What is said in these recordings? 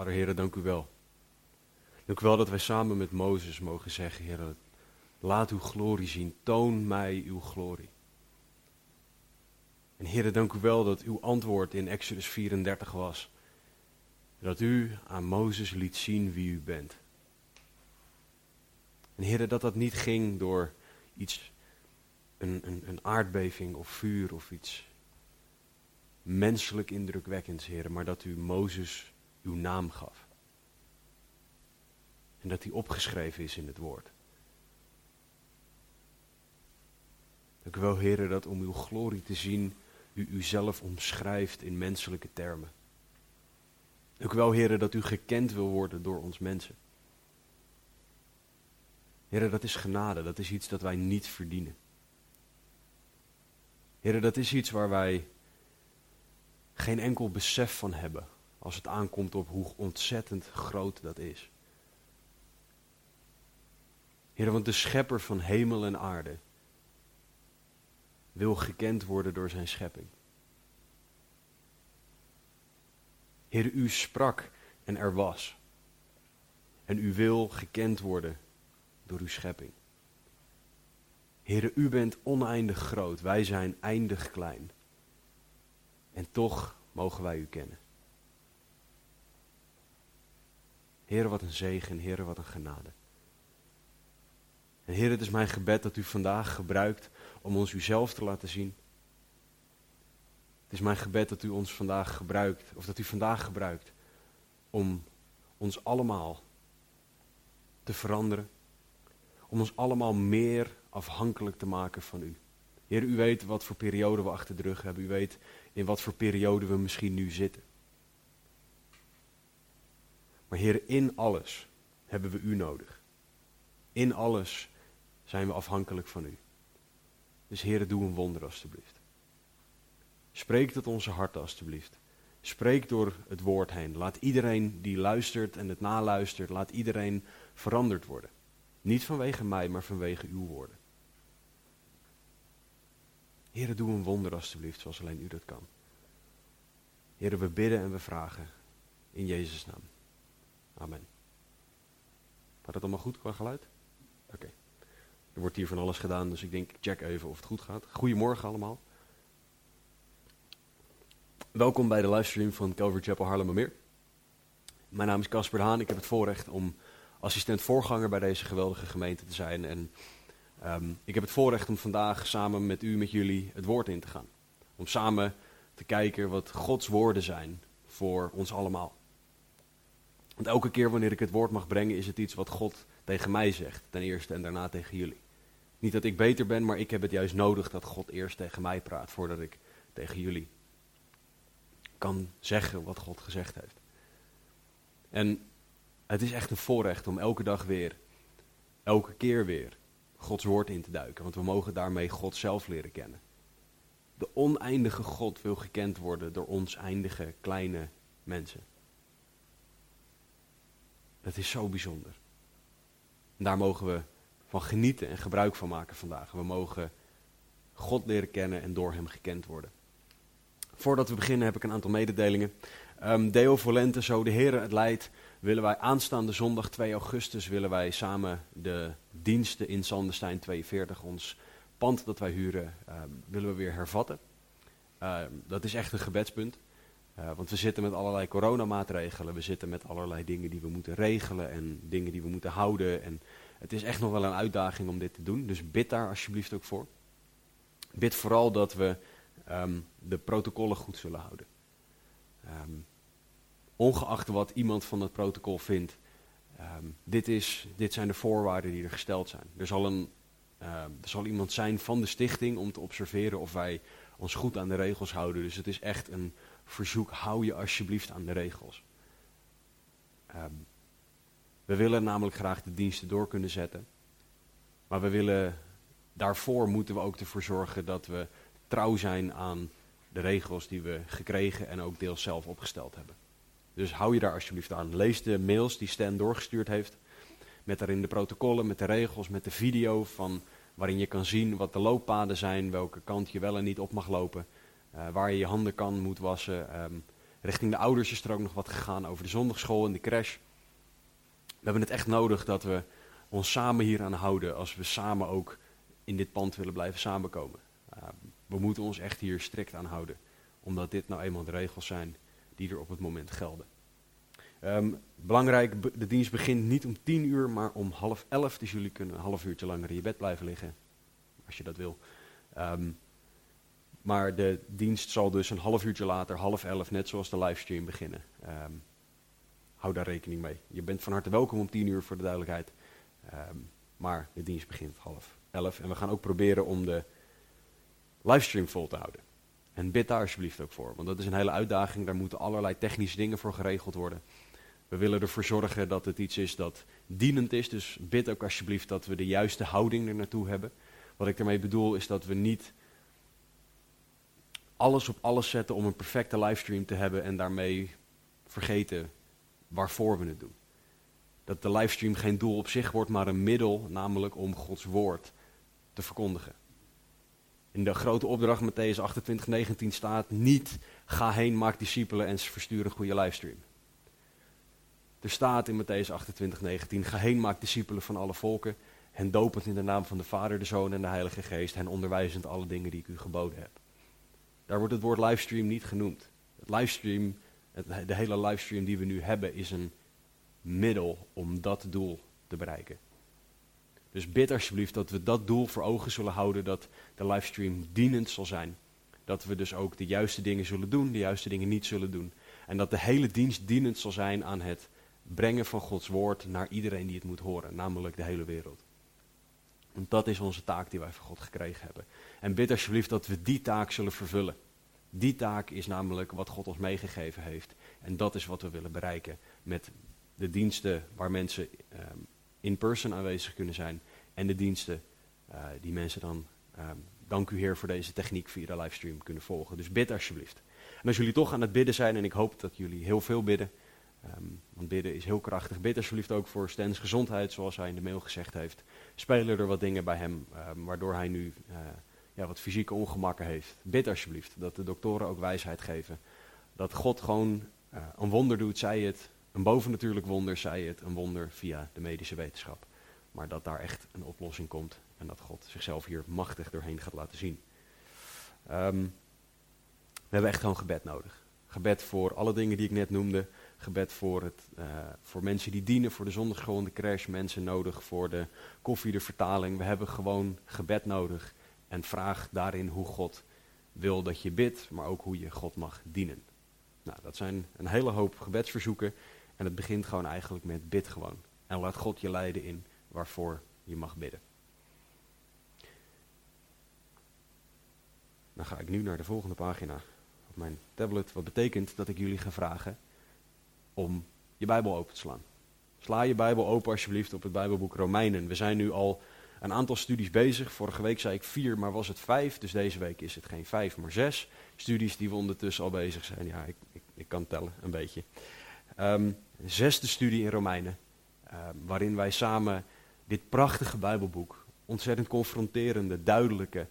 Vader Heer, dank u wel. Dank u wel dat wij samen met Mozes mogen zeggen, Heer, laat uw glorie zien, toon mij uw glorie. En Heer, dank u wel dat uw antwoord in Exodus 34 was. Dat u aan Mozes liet zien wie u bent. En Heer, dat dat niet ging door iets, een, een, een aardbeving of vuur of iets menselijk indrukwekkends, Heer, maar dat u Mozes uw naam gaf. En dat die opgeschreven is in het woord. Dank wel, Heer, dat om uw glorie te zien, u uzelf omschrijft in menselijke termen. Dank wel, Heer, dat u gekend wil worden door ons mensen. Heer, dat is genade, dat is iets dat wij niet verdienen. Heer, dat is iets waar wij geen enkel besef van hebben als het aankomt op hoe ontzettend groot dat is. Heer, want de schepper van hemel en aarde wil gekend worden door zijn schepping. Heer, u sprak en er was. En u wil gekend worden door uw schepping. Heer, u bent oneindig groot, wij zijn eindig klein. En toch mogen wij u kennen. Heer, wat een zegen, Heer, wat een genade. En Heer, het is mijn gebed dat u vandaag gebruikt om ons uzelf te laten zien. Het is mijn gebed dat u ons vandaag gebruikt, of dat u vandaag gebruikt, om ons allemaal te veranderen. Om ons allemaal meer afhankelijk te maken van u. Heer, u weet wat voor periode we achter de rug hebben. U weet in wat voor periode we misschien nu zitten. Maar Heer, in alles hebben we u nodig. In alles zijn we afhankelijk van u. Dus Heer, doe een wonder alstublieft. Spreek tot onze harten alstublieft. Spreek door het woord heen. Laat iedereen die luistert en het naluistert, laat iedereen veranderd worden. Niet vanwege mij, maar vanwege uw woorden. Heer, doe een wonder alstublieft, zoals alleen u dat kan. Heer, we bidden en we vragen in Jezus' naam. Amen. Gaat het allemaal goed qua geluid? Oké. Er wordt hier van alles gedaan, dus ik denk, check even of het goed gaat. Goedemorgen allemaal. Welkom bij de livestream van Calvary Chapel Haarlemmermeer. Mijn naam is Casper Haan. Ik heb het voorrecht om assistent voorganger bij deze geweldige gemeente te zijn. En um, ik heb het voorrecht om vandaag samen met u, met jullie, het woord in te gaan. Om samen te kijken wat Gods woorden zijn voor ons allemaal. Want elke keer wanneer ik het woord mag brengen, is het iets wat God tegen mij zegt, ten eerste en daarna tegen jullie. Niet dat ik beter ben, maar ik heb het juist nodig dat God eerst tegen mij praat, voordat ik tegen jullie kan zeggen wat God gezegd heeft. En het is echt een voorrecht om elke dag weer, elke keer weer, Gods woord in te duiken, want we mogen daarmee God zelf leren kennen. De oneindige God wil gekend worden door ons eindige kleine mensen. Dat is zo bijzonder. Daar mogen we van genieten en gebruik van maken vandaag. We mogen God leren kennen en door Hem gekend worden. Voordat we beginnen heb ik een aantal mededelingen. Um, Deo Volente, zo de Heer het leidt, willen wij aanstaande zondag 2 augustus willen wij samen de diensten in Sandestein 42, ons pand dat wij huren, um, willen we weer hervatten. Uh, dat is echt een gebedspunt. Uh, want we zitten met allerlei coronamaatregelen, we zitten met allerlei dingen die we moeten regelen en dingen die we moeten houden. En het is echt nog wel een uitdaging om dit te doen, dus bid daar alsjeblieft ook voor. Bid vooral dat we um, de protocollen goed zullen houden. Um, ongeacht wat iemand van het protocol vindt, um, dit, is, dit zijn de voorwaarden die er gesteld zijn. Er zal, een, er zal iemand zijn van de stichting om te observeren of wij ons goed aan de regels houden. Dus het is echt een verzoek, hou je alsjeblieft aan de regels. Ehm, we willen namelijk graag de diensten door kunnen zetten. Maar we willen, daarvoor moeten we ook ervoor zorgen dat we trouw zijn aan de regels die we gekregen en ook deels zelf opgesteld hebben. Dus hou je daar alsjeblieft aan. Lees de mails die Stan doorgestuurd heeft. Met daarin de protocollen, met de regels, met de video van waarin je kan zien wat de looppaden zijn, welke kant je wel en niet op mag lopen, uh, waar je je handen kan, moet wassen. Um, richting de ouders is er ook nog wat gegaan over de zondagschool en de crash. We hebben het echt nodig dat we ons samen hier aan houden als we samen ook in dit pand willen blijven samenkomen. Uh, we moeten ons echt hier strikt aan houden, omdat dit nou eenmaal de regels zijn die er op het moment gelden. Um, belangrijk, de dienst begint niet om tien uur, maar om half elf. Dus jullie kunnen een half uurtje langer in je bed blijven liggen, als je dat wil. Maar de dienst zal dus een half uurtje later, half elf, net zoals de livestream, beginnen. Um, hou daar rekening mee. Je bent van harte welkom om tien uur voor de duidelijkheid. maar de dienst begint half elf. En we gaan ook proberen om de livestream vol te houden. En bid daar alsjeblieft ook voor, want dat is een hele uitdaging. Daar moeten allerlei technische dingen voor geregeld worden. We willen ervoor zorgen dat het iets is dat dienend is. Dus bid ook alsjeblieft dat we de juiste houding er naartoe hebben. Wat ik daarmee bedoel is dat we niet alles op alles zetten om een perfecte livestream te hebben en daarmee vergeten waarvoor we het doen. Dat de livestream geen doel op zich wordt, maar een middel, namelijk om Gods woord te verkondigen. In de grote opdracht Matthäus 28, 19 staat niet ga heen, maak discipelen en verstuur een goede livestream. Er staat in Matthäus 28, 19, ga heen, maak discipelen van alle volken, hen dopend in de naam van de Vader, de Zoon en de Heilige Geest, hen onderwijzend alle dingen die ik u geboden heb. Daar wordt het woord livestream niet genoemd. Het livestream, het, de hele livestream die we nu hebben, is een middel om dat doel te bereiken. Dus bid alsjeblieft dat we dat doel voor ogen zullen houden, dat de livestream dienend zal zijn. Dat we dus ook de juiste dingen zullen doen, de juiste dingen niet zullen doen. En dat de hele dienst dienend zal zijn aan het brengen van Gods woord naar iedereen die het moet horen, namelijk de hele wereld. Want dat is onze taak die wij van God gekregen hebben. En bid alsjeblieft dat we die taak zullen vervullen. Die taak is namelijk wat God ons meegegeven heeft. En dat is wat we willen bereiken met de diensten waar mensen um, in person aanwezig kunnen zijn. En de diensten uh, die mensen dan, um, dank u Heer voor deze techniek via de livestream kunnen volgen. Dus bid alsjeblieft. En als jullie toch aan het bidden zijn, en ik hoop dat jullie heel veel bidden, um, want bidden is heel krachtig. Bid alsjeblieft ook voor Stens gezondheid, zoals hij in de mail gezegd heeft. Spelen er wat dingen bij hem, waardoor hij nu uh, wat fysieke ongemakken heeft. Bid alsjeblieft dat de doktoren ook wijsheid geven. Dat God gewoon uh, een wonder doet, zij het een bovennatuurlijk wonder, zij het een wonder via de medische wetenschap. Maar dat daar echt een oplossing komt en dat God zichzelf hier machtig doorheen gaat laten zien. Um, we hebben echt gewoon gebed nodig. Gebed voor alle dingen die ik net noemde. Gebed voor, het, uh, voor mensen die dienen, voor de en de crash. Mensen nodig voor de koffie, de vertaling. We hebben gewoon gebed nodig. En vraag daarin hoe God wil dat je bidt, maar ook hoe je God mag dienen. Nou, dat zijn een hele hoop gebedsverzoeken. En het begint gewoon eigenlijk met bid gewoon. En laat God je leiden in waarvoor je mag bidden. Dan ga ik nu naar de volgende pagina op mijn tablet. Wat betekent dat ik jullie ga vragen om je Bijbel open te slaan. Sla je Bijbel open alsjeblieft op het Bijbelboek Romeinen. We zijn nu al een aantal studies bezig. Vorige week zei ik vier, maar was het vijf. Dus deze week is het geen vijf, maar zes studies die we ondertussen al bezig zijn. Ja, ik, ik, ik kan tellen een beetje. Um, zesde studie in Romeinen, um, waarin wij samen dit prachtige Bijbelboek, ontzettend confronterende, duidelijke,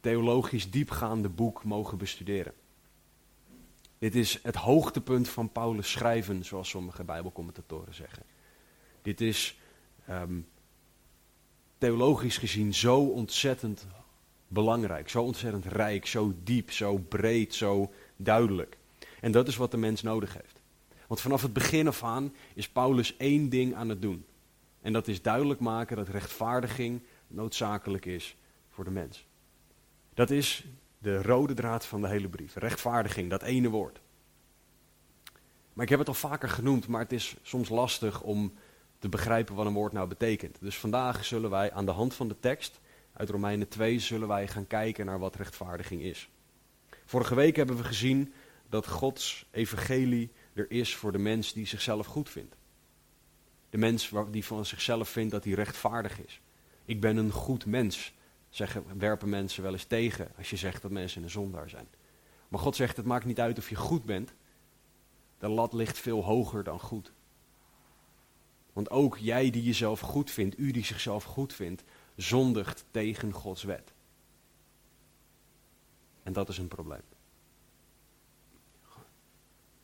theologisch diepgaande boek mogen bestuderen. Dit is het hoogtepunt van Paulus' schrijven, zoals sommige Bijbelcommentatoren zeggen. Dit is um, theologisch gezien zo ontzettend belangrijk, zo ontzettend rijk, zo diep, zo breed, zo duidelijk. En dat is wat de mens nodig heeft. Want vanaf het begin af aan is Paulus één ding aan het doen. En dat is duidelijk maken dat rechtvaardiging noodzakelijk is voor de mens. Dat is de rode draad van de hele brief. Rechtvaardiging, dat ene woord. Maar ik heb het al vaker genoemd, maar het is soms lastig om te begrijpen wat een woord nou betekent. Dus vandaag zullen wij aan de hand van de tekst uit Romeinen 2 zullen wij gaan kijken naar wat rechtvaardiging is. Vorige week hebben we gezien dat Gods evangelie er is voor de mens die zichzelf goed vindt. de mens die van zichzelf vindt dat hij rechtvaardig is. Ik ben een goed mens, zeggen, werpen mensen wel eens tegen als je zegt dat mensen een zondaar zijn. Maar God zegt, het maakt niet uit of je goed bent. De lat ligt veel hoger dan goed. Want ook jij die jezelf goed vindt, u die zichzelf goed vindt, zondigt tegen Gods wet. En dat is een probleem.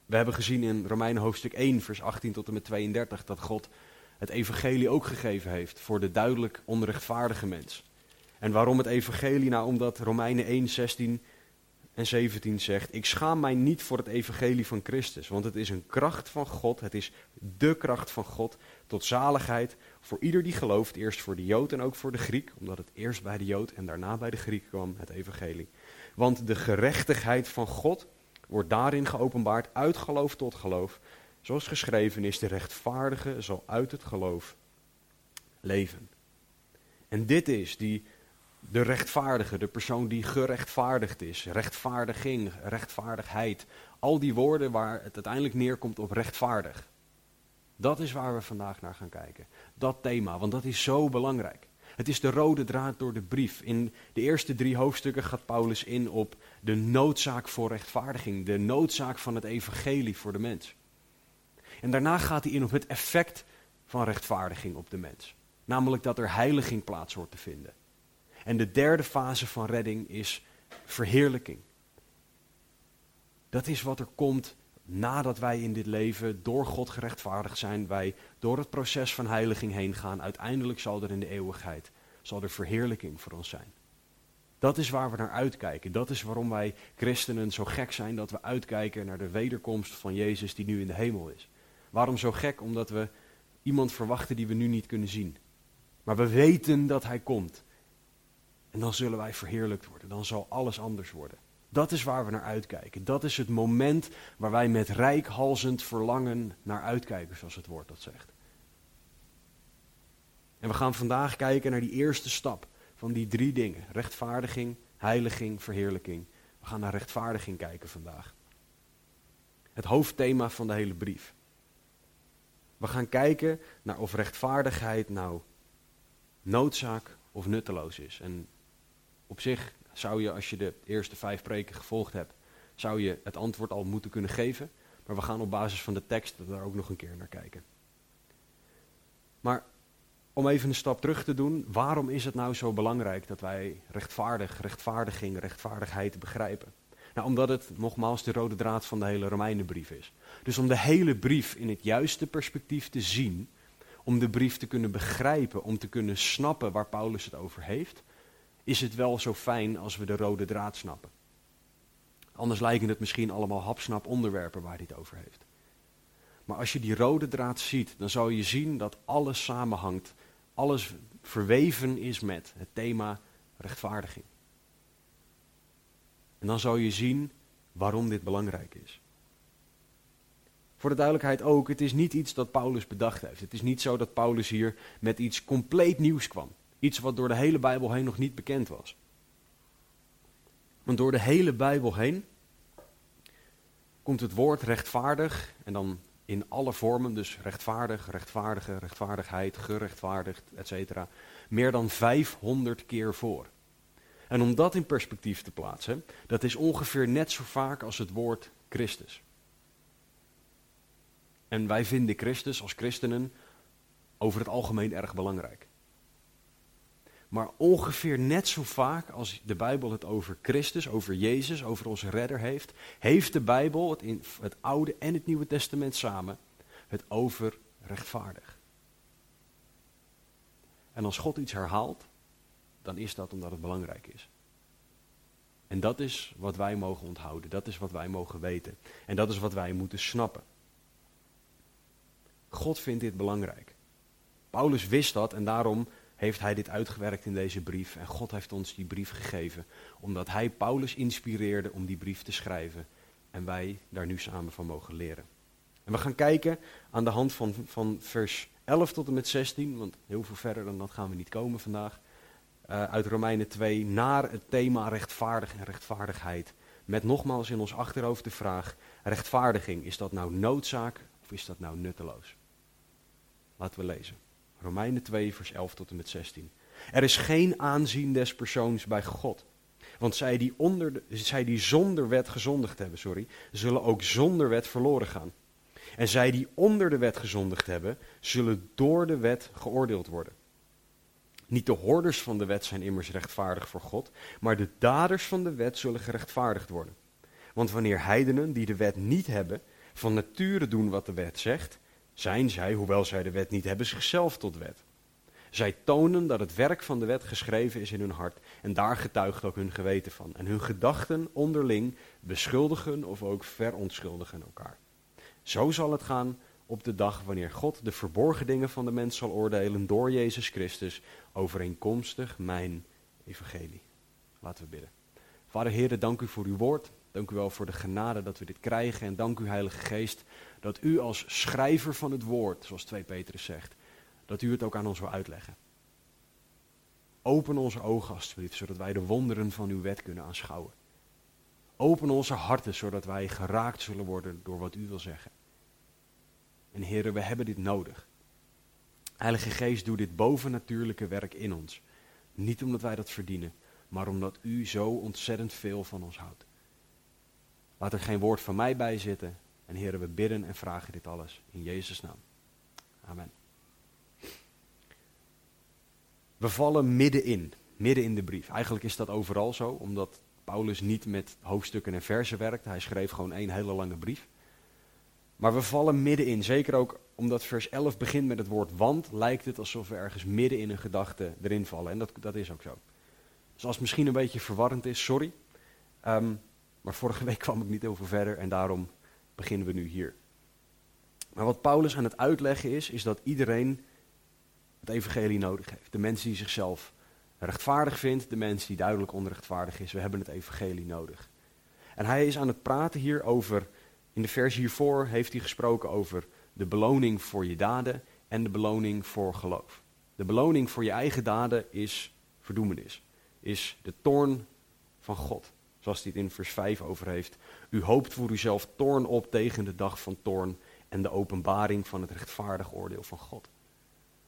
We hebben gezien in Romeinen hoofdstuk 1, vers 18 tot en met 32, dat God het evangelie ook gegeven heeft voor de duidelijk onrechtvaardige mens. En waarom het evangelie? Nou, omdat Romeinen 1, 16 en 17 zegt: Ik schaam mij niet voor het evangelie van Christus, want het is een kracht van God, het is de kracht van God tot zaligheid voor ieder die gelooft, eerst voor de Jood en ook voor de Griek, omdat het eerst bij de Jood en daarna bij de Griek kwam, het evangelie. Want de gerechtigheid van God wordt daarin geopenbaard uit geloof tot geloof. Zoals geschreven is, de rechtvaardige zal uit het geloof leven. En dit is die, de rechtvaardige, de persoon die gerechtvaardigd is. Rechtvaardiging, rechtvaardigheid. Al die woorden waar het uiteindelijk neerkomt op rechtvaardig. Dat is waar we vandaag naar gaan kijken. Dat thema, want dat is zo belangrijk. Het is de rode draad door de brief. In de eerste drie hoofdstukken gaat Paulus in op de noodzaak voor rechtvaardiging, de noodzaak van het evangelie voor de mens. En daarna gaat hij in op het effect van rechtvaardiging op de mens. Namelijk dat er heiliging plaats hoort te vinden. En de derde fase van redding is verheerlijking. Dat is wat er komt nadat wij in dit leven door God gerechtvaardigd zijn, wij door het proces van heiliging heen gaan, uiteindelijk zal er in de eeuwigheid zal er verheerlijking voor ons zijn. Dat is waar we naar uitkijken. Dat is waarom wij christenen zo gek zijn dat we uitkijken naar de wederkomst van Jezus die nu in de hemel is. Waarom zo gek? Omdat we iemand verwachten die we nu niet kunnen zien. Maar we weten dat hij komt. En dan zullen wij verheerlijkt worden. Dan zal alles anders worden. Dat is waar we naar uitkijken. Dat is het moment waar wij met rijkhalzend verlangen naar uitkijken, zoals het woord dat zegt. En we gaan vandaag kijken naar die eerste stap van die drie dingen: rechtvaardiging, heiliging, verheerlijking. We gaan naar rechtvaardiging kijken vandaag. Het hoofdthema van de hele brief. We gaan kijken naar of rechtvaardigheid nou noodzaak of nutteloos is. En op zich zou je, als je de eerste vijf preken gevolgd hebt, zou je het antwoord al moeten kunnen geven. Maar we gaan op basis van de tekst daar ook nog een keer naar kijken. Maar om even een stap terug te doen, waarom is het nou zo belangrijk dat wij rechtvaardig, rechtvaardiging, rechtvaardigheid begrijpen? Nou, omdat het nogmaals de rode draad van de hele Romeinenbrief is. Dus om de hele brief in het juiste perspectief te zien, om de brief te kunnen begrijpen, om te kunnen snappen waar Paulus het over heeft, is het wel zo fijn als we de rode draad snappen. Anders lijken het misschien allemaal hapsnap onderwerpen waar hij het over heeft. Maar als je die rode draad ziet, dan zal je zien dat alles samenhangt, alles verweven is met het thema rechtvaardiging. En dan zal je zien waarom dit belangrijk is. Voor de duidelijkheid ook, het is niet iets dat Paulus bedacht heeft. Het is niet zo dat Paulus hier met iets compleet nieuws kwam. Iets wat door de hele Bijbel heen nog niet bekend was. Want door de hele Bijbel heen komt het woord rechtvaardig en dan in alle vormen, dus rechtvaardig, rechtvaardige, rechtvaardigheid, gerechtvaardigd, etc., meer dan 500 keer voor. En om dat in perspectief te plaatsen, dat is ongeveer net zo vaak als het woord Christus. En wij vinden Christus als christenen over het algemeen erg belangrijk. Maar ongeveer net zo vaak als de Bijbel het over Christus, over Jezus, over onze redder heeft, heeft de Bijbel, het, in het Oude en het Nieuwe Testament samen, het over rechtvaardig. En als God iets herhaalt, dan is dat omdat het belangrijk is. En dat is wat wij mogen onthouden, dat is wat wij mogen weten. En dat is wat wij moeten snappen. God vindt dit belangrijk. Paulus wist dat en daarom heeft hij dit uitgewerkt in deze brief. En God heeft ons die brief gegeven, omdat hij Paulus inspireerde om die brief te schrijven. En wij daar nu samen van mogen leren. En we gaan kijken aan de hand van, van vers 11 tot en met 16, want heel veel verder dan dat gaan we niet komen vandaag. Uh, uit Romeinen 2 naar het thema rechtvaardig en rechtvaardigheid. Met nogmaals in ons achterhoofd de vraag: rechtvaardiging, is dat nou noodzaak of is dat nou nutteloos? Laten we lezen. Romeinen 2, vers 11 tot en met 16. Er is geen aanzien des persoons bij God. Want zij die, onder de, zij die zonder wet gezondigd hebben, sorry, zullen ook zonder wet verloren gaan. En zij die onder de wet gezondigd hebben, zullen door de wet geoordeeld worden. Niet de hoorders van de wet zijn immers rechtvaardig voor God, maar de daders van de wet zullen gerechtvaardigd worden. Want wanneer heidenen die de wet niet hebben, van nature doen wat de wet zegt, zijn zij, hoewel zij de wet niet hebben, zichzelf tot wet. Zij tonen dat het werk van de wet geschreven is in hun hart en daar getuigt ook hun geweten van. En hun gedachten onderling beschuldigen of ook verontschuldigen elkaar. Zo zal het gaan op de dag wanneer God de verborgen dingen van de mens zal oordelen door Jezus Christus, overeenkomstig mijn evangelie. Laten we bidden. Vader Heer, dank u voor uw woord. Dank u wel voor de genade dat we dit krijgen. En dank u, Heilige Geest, dat u als schrijver van het woord, zoals 2 Petrus zegt, dat u het ook aan ons wil uitleggen. Open onze ogen alstublieft, zodat wij de wonderen van uw wet kunnen aanschouwen. Open onze harten, zodat wij geraakt zullen worden door wat u wil zeggen. En heren, we hebben dit nodig. Heilige Geest, doe dit bovennatuurlijke werk in ons. Niet omdat wij dat verdienen, maar omdat u zo ontzettend veel van ons houdt. Laat er geen woord van mij bij zitten. En heren, we bidden en vragen dit alles in Jezus' naam. Amen. We vallen middenin, midden in de brief. Eigenlijk is dat overal zo, omdat Paulus niet met hoofdstukken en versen werkt. Hij schreef gewoon één hele lange brief. Maar we vallen middenin, zeker ook omdat vers 11 begint met het woord want, lijkt het alsof we ergens midden in een gedachte erin vallen. En dat, dat is ook zo. Dus als het misschien een beetje verwarrend is, sorry. Ehm, maar vorige week kwam ik niet heel veel verder en daarom beginnen we nu hier. Maar wat Paulus aan het uitleggen is, is dat iedereen het evangelie nodig heeft. De mensen die zichzelf rechtvaardig vindt, de mensen die duidelijk onrechtvaardig is. We hebben het evangelie nodig. En hij is aan het praten hier over, in de vers hiervoor heeft hij gesproken over de beloning voor je daden en de beloning voor geloof. De beloning voor je eigen daden is verdoemenis, is de toorn van God. Zoals hij het in vers 5 over heeft. U hoopt voor uzelf toorn op tegen de dag van toorn en de openbaring van het rechtvaardig oordeel van God.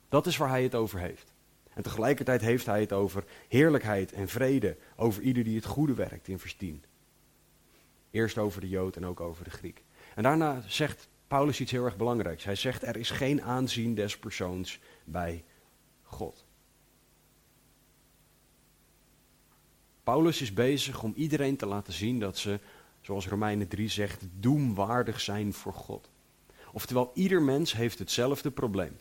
Dat is waar hij het over heeft. En tegelijkertijd heeft hij het over heerlijkheid en vrede over ieder die het goede werkt in vers 10. Eerst over de Jood en ook over de Griek. En daarna zegt Paulus iets heel erg belangrijks. Hij zegt er is geen aanzien des persoons bij God. Paulus is bezig om iedereen te laten zien dat ze, zoals Romeinen 3 zegt, doemwaardig zijn voor God. Oftewel, ieder mens heeft hetzelfde probleem.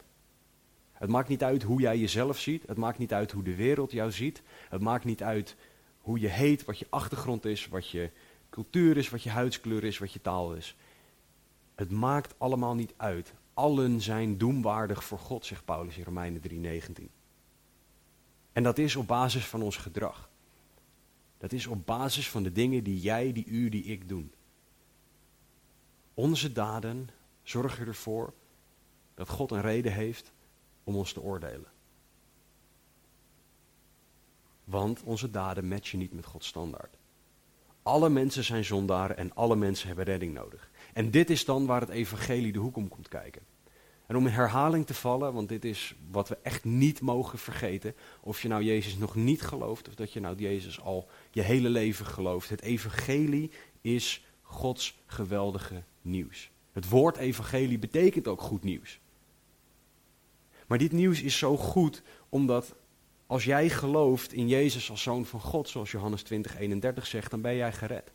Het maakt niet uit hoe jij jezelf ziet. Het maakt niet uit hoe de wereld jou ziet. Het maakt niet uit hoe je heet, wat je achtergrond is, wat je cultuur is, wat je huidskleur is, wat je taal is. Het maakt allemaal niet uit. Allen zijn doemwaardig voor God, zegt Paulus in Romeinen 3:19. En dat is op basis van ons gedrag. Dat is op basis van de dingen die jij, die u, die ik doen. Onze daden zorgen ervoor dat God een reden heeft om ons te oordelen. Want onze daden matchen niet met Gods standaard. Alle mensen zijn zondaren en alle mensen hebben redding nodig. En dit is dan waar het evangelie de hoek om komt kijken. En om in herhaling te vallen, want dit is wat we echt niet mogen vergeten. Of je nou Jezus nog niet gelooft, of dat je nou Jezus al je hele leven gelooft. Het evangelie is Gods geweldige nieuws. Het woord evangelie betekent ook goed nieuws. Maar dit nieuws is zo goed omdat als jij gelooft in Jezus als zoon van God, zoals Johannes 20, 31 zegt, dan ben jij gered.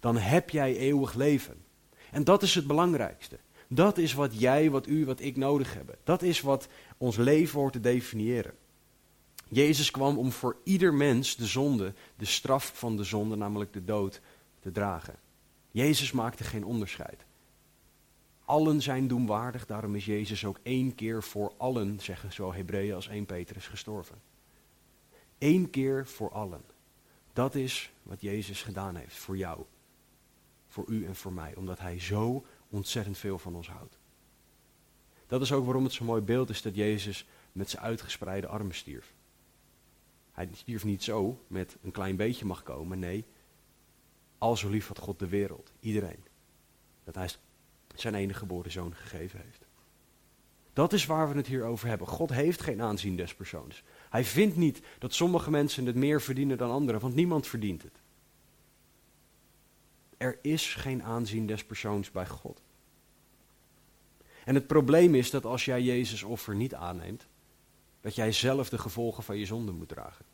Dan heb jij eeuwig leven. En dat is het belangrijkste. Dat is wat jij, wat u, wat ik nodig hebben. Dat is wat ons leven hoort te definiëren. Jezus kwam om voor ieder mens de zonde, de straf van de zonde, namelijk de dood, te dragen. Jezus maakte geen onderscheid. Allen zijn doemwaardig, daarom is Jezus ook één keer voor allen, zeggen zo Hebreeën als 1 Petrus, gestorven. Eén keer voor allen. Dat is wat Jezus gedaan heeft voor jou, voor u en voor mij, omdat Hij zo ontzettend veel van ons houdt. Dat is ook waarom het zo'n mooi beeld is dat Jezus met zijn uitgespreide armen stierf. Hij stierf niet zo met een klein beetje mag komen, nee, al zo lief had God de wereld, iedereen. Dat hij zijn enige geboren zoon gegeven heeft. Dat is waar we het hier over hebben. God heeft geen aanzien des persoons. Hij vindt niet dat sommige mensen het meer verdienen dan anderen, want niemand verdient het. Er is geen aanzien des persoons bij God. En het probleem is dat als jij Jezus offer niet aanneemt, dat jij zelf de gevolgen van je zonde moet dragen.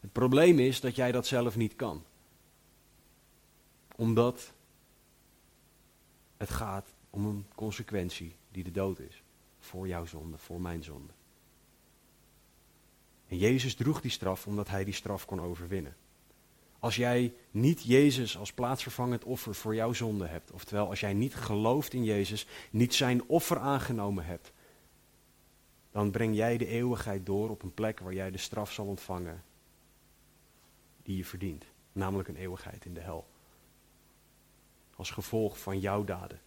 Het probleem is dat jij dat zelf niet kan. Omdat het gaat om een consequentie die de dood is. Voor jouw zonde, voor mijn zonde. En Jezus droeg die straf omdat hij die straf kon overwinnen. Als jij niet Jezus als plaatsvervangend offer voor jouw zonde hebt, oftewel als jij niet gelooft in Jezus, niet zijn offer aangenomen hebt, dan breng jij de eeuwigheid door op een plek waar jij de straf zal ontvangen die je verdient, namelijk een eeuwigheid in de hel. Als gevolg van jouw daden.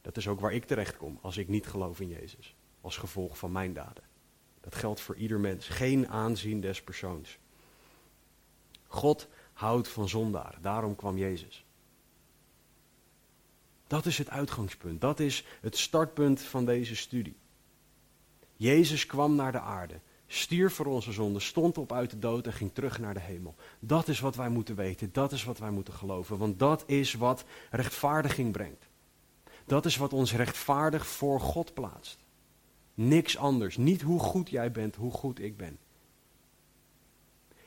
Dat is ook waar ik terecht kom als ik niet geloof in Jezus, als gevolg van mijn daden. Dat geldt voor ieder mens, geen aanzien des persoons. God houdt van zondaren, daarom kwam Jezus. Dat is het uitgangspunt, dat is het startpunt van deze studie. Jezus kwam naar de aarde, stierf voor onze zonde, stond op uit de dood en ging terug naar de hemel. Dat is wat wij moeten weten, dat is wat wij moeten geloven, want dat is wat rechtvaardiging brengt. Dat is wat ons rechtvaardig voor God plaatst. Niks anders, niet hoe goed jij bent, hoe goed ik ben.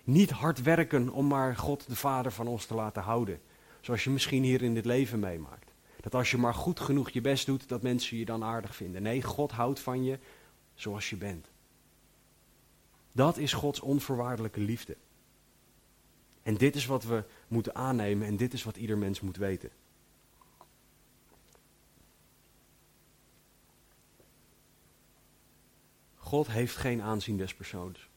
Niet hard werken om maar God de Vader van ons te laten houden, zoals je misschien hier in dit leven meemaakt. Dat als je maar goed genoeg je best doet, dat mensen je dan aardig vinden. Nee, God houdt van je zoals je bent. Dat is Gods onvoorwaardelijke liefde. En dit is wat we moeten aannemen en dit is wat ieder mens moet weten. God heeft geen aanzien des persoons.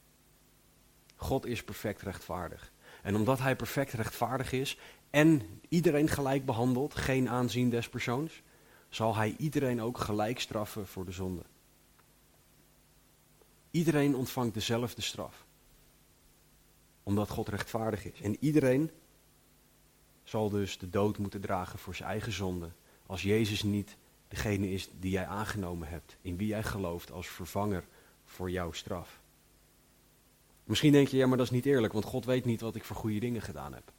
God is perfect rechtvaardig. En omdat hij perfect rechtvaardig is en iedereen gelijk behandelt, geen aanzien des persoons, zal hij iedereen ook gelijk straffen voor de zonde. Iedereen ontvangt dezelfde straf. Omdat God rechtvaardig is. En iedereen zal dus de dood moeten dragen voor zijn eigen zonde. Als Jezus niet degene is die jij aangenomen hebt. In wie jij gelooft als vervanger voor jouw straf. Misschien denk je, ja maar dat is niet eerlijk. Want God weet niet wat ik voor goede dingen gedaan heb.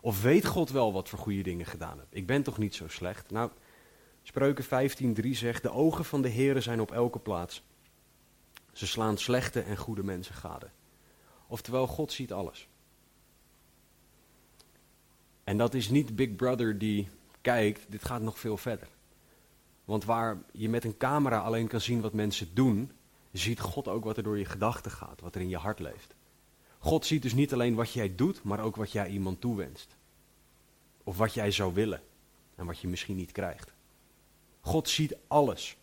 Of weet God wel wat voor goede dingen gedaan heb. Ik ben toch niet zo slecht. Nou, Spreuken 15.3 zegt, de ogen van de Heeren zijn op elke plaats ze slaan slechte en goede mensen gade. Oftewel, God ziet alles. En dat is niet Big Brother die kijkt, dit gaat nog veel verder. Want waar je met een camera alleen kan zien wat mensen doen, ziet God ook wat er door je gedachten gaat, wat er in je hart leeft. God ziet dus niet alleen wat jij doet, maar ook wat jij iemand toewenst. Of wat jij zou willen en wat je misschien niet krijgt. God ziet alles.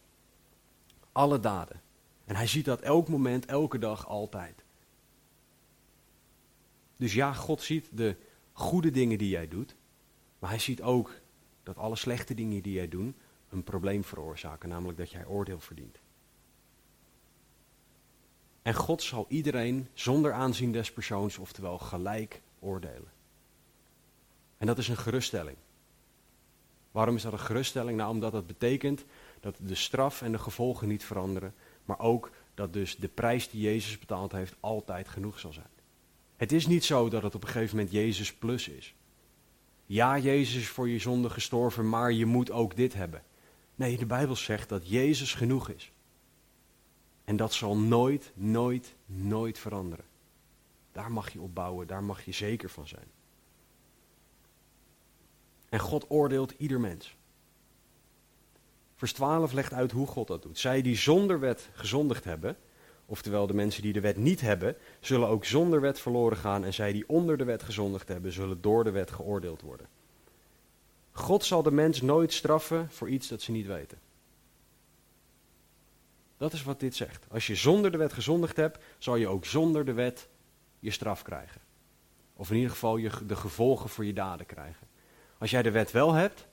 Alle daden. En hij ziet dat elk moment, elke dag, altijd. Dus ja, God ziet de goede dingen die jij doet, maar hij ziet ook dat alle slechte dingen die jij doet een probleem veroorzaken, namelijk dat jij oordeel verdient. En God zal iedereen zonder aanzien des persoons, oftewel gelijk, oordelen. En dat is een geruststelling. Waarom is dat een geruststelling? Nou, omdat dat betekent dat de straf en de gevolgen niet veranderen, maar ook dat dus de prijs die Jezus betaald heeft altijd genoeg zal zijn. Het is niet zo dat het op een gegeven moment Jezus plus is. Ja, Jezus is voor je zonde gestorven, maar je moet ook dit hebben. Nee, de Bijbel zegt dat Jezus genoeg is. En dat zal nooit, nooit, nooit veranderen. Daar mag je op bouwen, daar mag je zeker van zijn. En God oordeelt ieder mens. Vers 12 legt uit hoe God dat doet. Zij die zonder wet gezondigd hebben, oftewel de mensen die de wet niet hebben, zullen ook zonder wet verloren gaan. En zij die onder de wet gezondigd hebben, zullen door de wet geoordeeld worden. God zal de mens nooit straffen voor iets dat ze niet weten. Dat is wat dit zegt. Als je zonder de wet gezondigd hebt, zal je ook zonder de wet je straf krijgen. Of in ieder geval je, de gevolgen voor je daden krijgen. Als jij de wet wel hebt,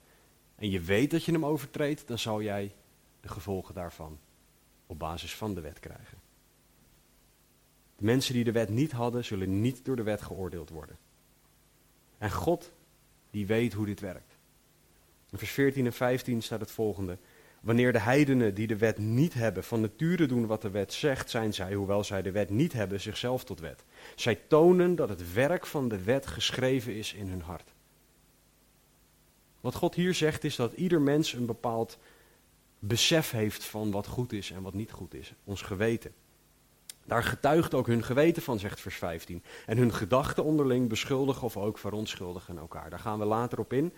en je weet dat je hem overtreedt, dan zal jij de gevolgen daarvan op basis van de wet krijgen. De mensen die de wet niet hadden, zullen niet door de wet geoordeeld worden. En God, die weet hoe dit werkt. In vers 14 en 15 staat het volgende. Wanneer de heidenen die de wet niet hebben van nature doen wat de wet zegt, zijn zij, hoewel zij de wet niet hebben, zichzelf tot wet. Zij tonen dat het werk van de wet geschreven is in hun hart. Wat God hier zegt is dat ieder mens een bepaald besef heeft van wat goed is en wat niet goed is. Ons geweten. Daar getuigt ook hun geweten van, zegt vers 15. En hun gedachten onderling beschuldigen of ook verontschuldigen elkaar. Daar gaan we later op in.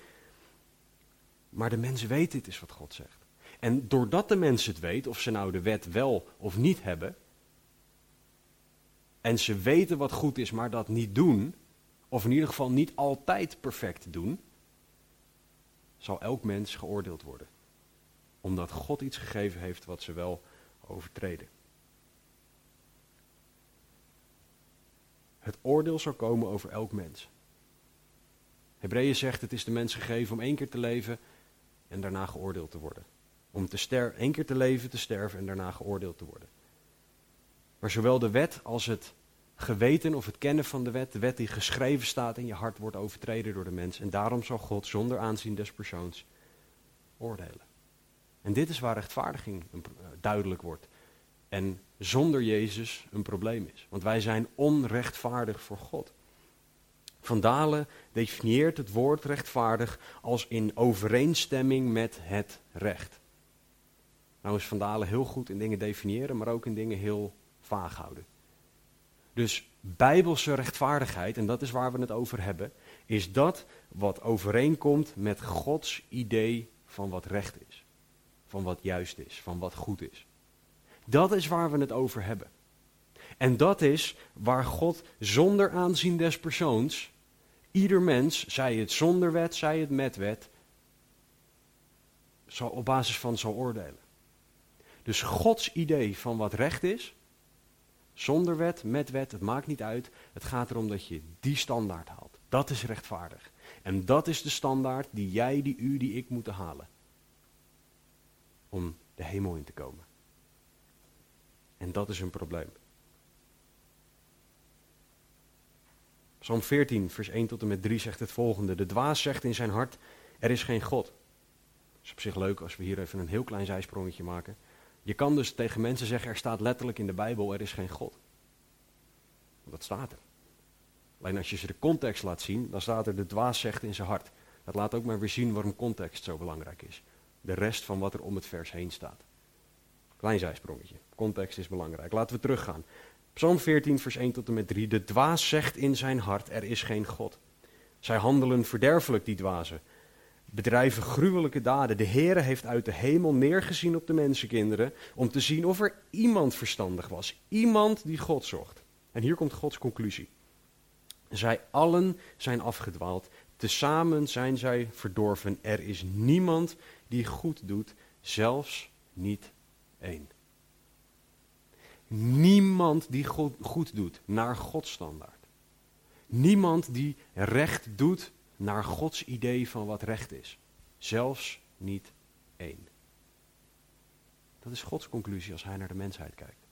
Maar de mensen weten, dit is wat God zegt. En doordat de mens het weet, of ze nou de wet wel of niet hebben, en ze weten wat goed is, maar dat niet doen, of in ieder geval niet altijd perfect doen, zal elk mens geoordeeld worden. Omdat God iets gegeven heeft wat ze wel overtreden. Het oordeel zal komen over elk mens. Hebreeën zegt: het is de mens gegeven om één keer te leven en daarna geoordeeld te worden. Om te één keer te leven, te sterven en daarna geoordeeld te worden. Maar zowel de wet als het geweten of het kennen van de wet, de wet die geschreven staat in je hart, wordt overtreden door de mens. En daarom zal God zonder aanzien des persoons oordelen. En dit is waar rechtvaardiging duidelijk wordt. En zonder Jezus een probleem is. Want wij zijn onrechtvaardig voor God. Van Dalen definieert het woord rechtvaardig als in overeenstemming met het recht. Nou is Van Dalen heel goed in dingen definiëren, maar ook in dingen heel vaag houden. Dus bijbelse rechtvaardigheid, en dat is waar we het over hebben, is dat wat overeenkomt met Gods idee van wat recht is. Van wat juist is, van wat goed is. Dat is waar we het over hebben. En dat is waar God zonder aanzien des persoons, ieder mens, zij het zonder wet, zij het met wet, zal op basis van zal oordelen. Dus Gods idee van wat recht is, zonder wet, met wet, het maakt niet uit. Het gaat erom dat je die standaard haalt. Dat is rechtvaardig. En dat is de standaard die jij, die u, die ik moeten halen. Om de hemel in te komen. En dat is een probleem. Psalm 14, vers 1 tot en met 3 zegt het volgende. De dwaas zegt in zijn hart, er is geen God. Het is op zich leuk als we hier even een heel klein zijsprongetje maken. Je kan dus tegen mensen zeggen, er staat letterlijk in de Bijbel, er is geen God. Dat staat er. Alleen als je ze de context laat zien, dan staat er de dwaas zegt in zijn hart. Dat laat ook maar weer zien waarom context zo belangrijk is. De rest van wat er om het vers heen staat. Klein zijsprongetje. Context is belangrijk. Laten we teruggaan. Psalm 14, vers 1 tot en met 3. De dwaas zegt in zijn hart, er is geen God. Zij handelen verderfelijk, die dwazen bedrijven gruwelijke daden. De Heere heeft uit de hemel neergezien op de mensenkinderen om te zien of er iemand verstandig was. Iemand die God zocht. En hier komt Gods conclusie. Zij allen zijn afgedwaald. Tezamen zijn zij verdorven. Er is niemand die goed doet, zelfs niet één. Niemand die goed, doet naar Gods standaard. Niemand die recht doet naar Gods idee van wat recht is. Zelfs niet één. Dat is Gods conclusie als hij naar de mensheid kijkt.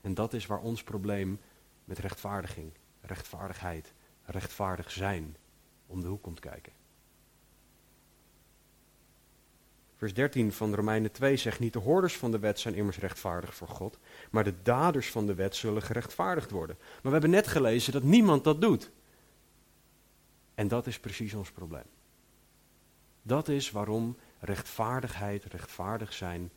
En dat is waar ons probleem met rechtvaardiging, rechtvaardigheid, rechtvaardig zijn om de hoek komt kijken. Vers 13 van Romeinen 2 zegt niet de hoorders van de wet zijn immers rechtvaardig voor God, maar de daders van de wet zullen gerechtvaardigd worden. Maar we hebben net gelezen dat niemand dat doet. En dat is precies ons probleem. Dat is waarom rechtvaardigheid, rechtvaardig zijn,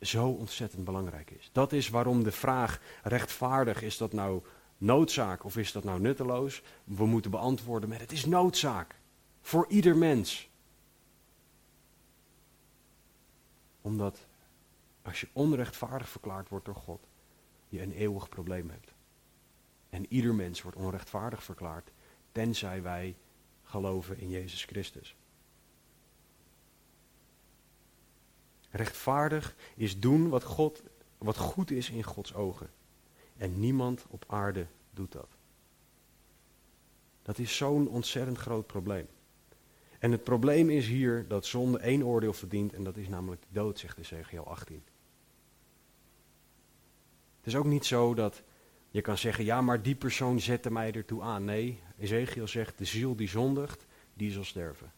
zo ontzettend belangrijk is. Dat is waarom de vraag rechtvaardig, is dat nou noodzaak of is dat nou nutteloos? We moeten beantwoorden met het is noodzaak. Voor ieder mens. Omdat als je onrechtvaardig verklaard wordt door God, je een eeuwig probleem hebt. En ieder mens wordt onrechtvaardig verklaard, tenzij wij geloven in Jezus Christus. Rechtvaardig is doen wat, God, wat goed is in Gods ogen. En niemand op aarde doet dat. Dat is zo'n ontzettend groot probleem. En het probleem is hier dat zonde één oordeel verdient en dat is namelijk de dood, zegt Ezekiel 18. Het is ook niet zo dat je kan zeggen, ja maar die persoon zette mij ertoe aan. Nee, Ezekiel zegt, de ziel die zondigt, die zal sterven.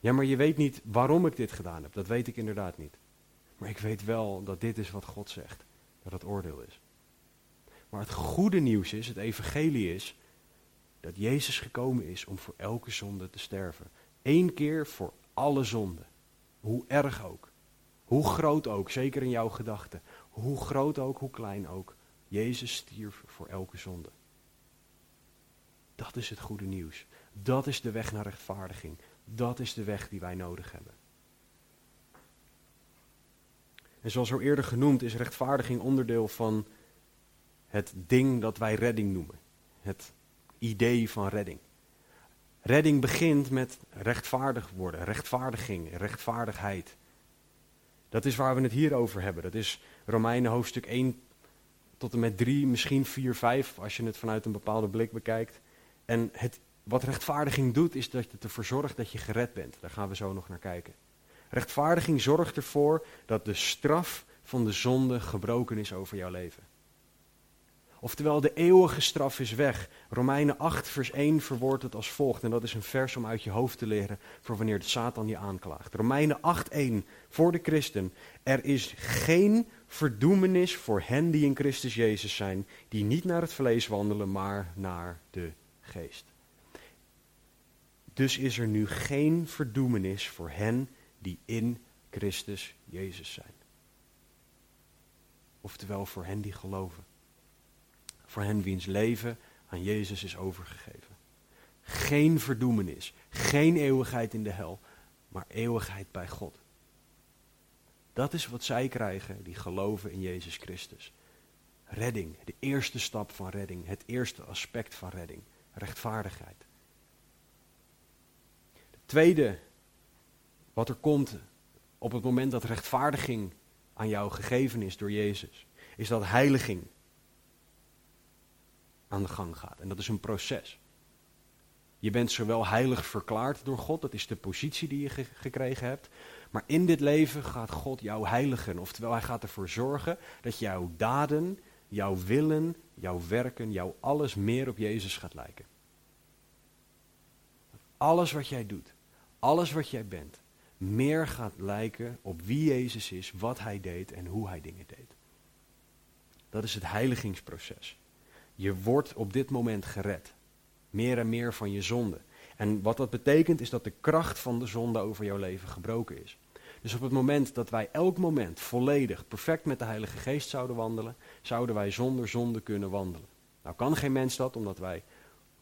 Ja, maar je weet niet waarom ik dit gedaan heb. Dat weet ik inderdaad niet. Maar ik weet wel dat dit is wat God zegt. Dat het oordeel is. Maar het goede nieuws is, het evangelie is, dat Jezus gekomen is om voor elke zonde te sterven. Eén keer voor alle zonden. Hoe erg ook. Hoe groot ook, zeker in jouw gedachten. Hoe groot ook, hoe klein ook. Jezus stierf voor elke zonde. Dat is het goede nieuws. Dat is de weg naar rechtvaardiging. Dat is de weg die wij nodig hebben. En zoals al eerder genoemd is rechtvaardiging onderdeel van het ding dat wij redding noemen. Het idee van redding. Redding begint met rechtvaardig worden, rechtvaardiging, rechtvaardigheid. Dat is waar we het hier over hebben. Dat is Romeinen hoofdstuk 1 tot en met 3, misschien 4, 5, als je het vanuit een bepaalde blik bekijkt. En het, wat rechtvaardiging doet, is dat het ervoor zorgt dat je gered bent. Daar gaan we zo nog naar kijken. Rechtvaardiging zorgt ervoor dat de straf van de zonde gebroken is over jouw leven. Oftewel, de eeuwige straf is weg. Romeinen 8, vers 1 verwoordt het als volgt. En dat is een vers om uit je hoofd te leren voor wanneer de Satan je aanklaagt. Romeinen 8, 1 voor de christen. Er is geen verdoemenis voor hen die in Christus Jezus zijn, die niet naar het vlees wandelen, maar naar de geest. Dus is er nu geen verdoemenis voor hen die in Christus Jezus zijn. Oftewel voor hen die geloven. Voor hen wiens leven aan Jezus is overgegeven. Geen verdoemenis, geen eeuwigheid in de hel, maar eeuwigheid bij God. Dat is wat zij krijgen die geloven in Jezus Christus. Redding, de eerste stap van redding, het eerste aspect van redding, rechtvaardigheid. Het tweede wat er komt op het moment dat rechtvaardiging aan jou gegeven is door Jezus, is dat heiliging aan de gang gaat. En dat is een proces. Je bent zowel heilig verklaard door God, dat is de positie die je gekregen hebt. Maar in dit leven gaat God jou heiligen. Oftewel, hij gaat ervoor zorgen dat jouw daden, jouw willen, jouw werken, jouw alles meer op Jezus gaat lijken. Alles wat jij doet, alles wat jij bent, meer gaat lijken op wie Jezus is, wat hij deed en hoe hij dingen deed. Dat is het heiligingsproces. Je wordt op dit moment gered. Meer en meer van je zonde. En wat dat betekent is dat de kracht van de zonde over jouw leven gebroken is. Dus op het moment dat wij elk moment volledig, perfect met de Heilige Geest zouden wandelen, zouden wij zonder zonde kunnen wandelen. Nou kan geen mens dat, omdat wij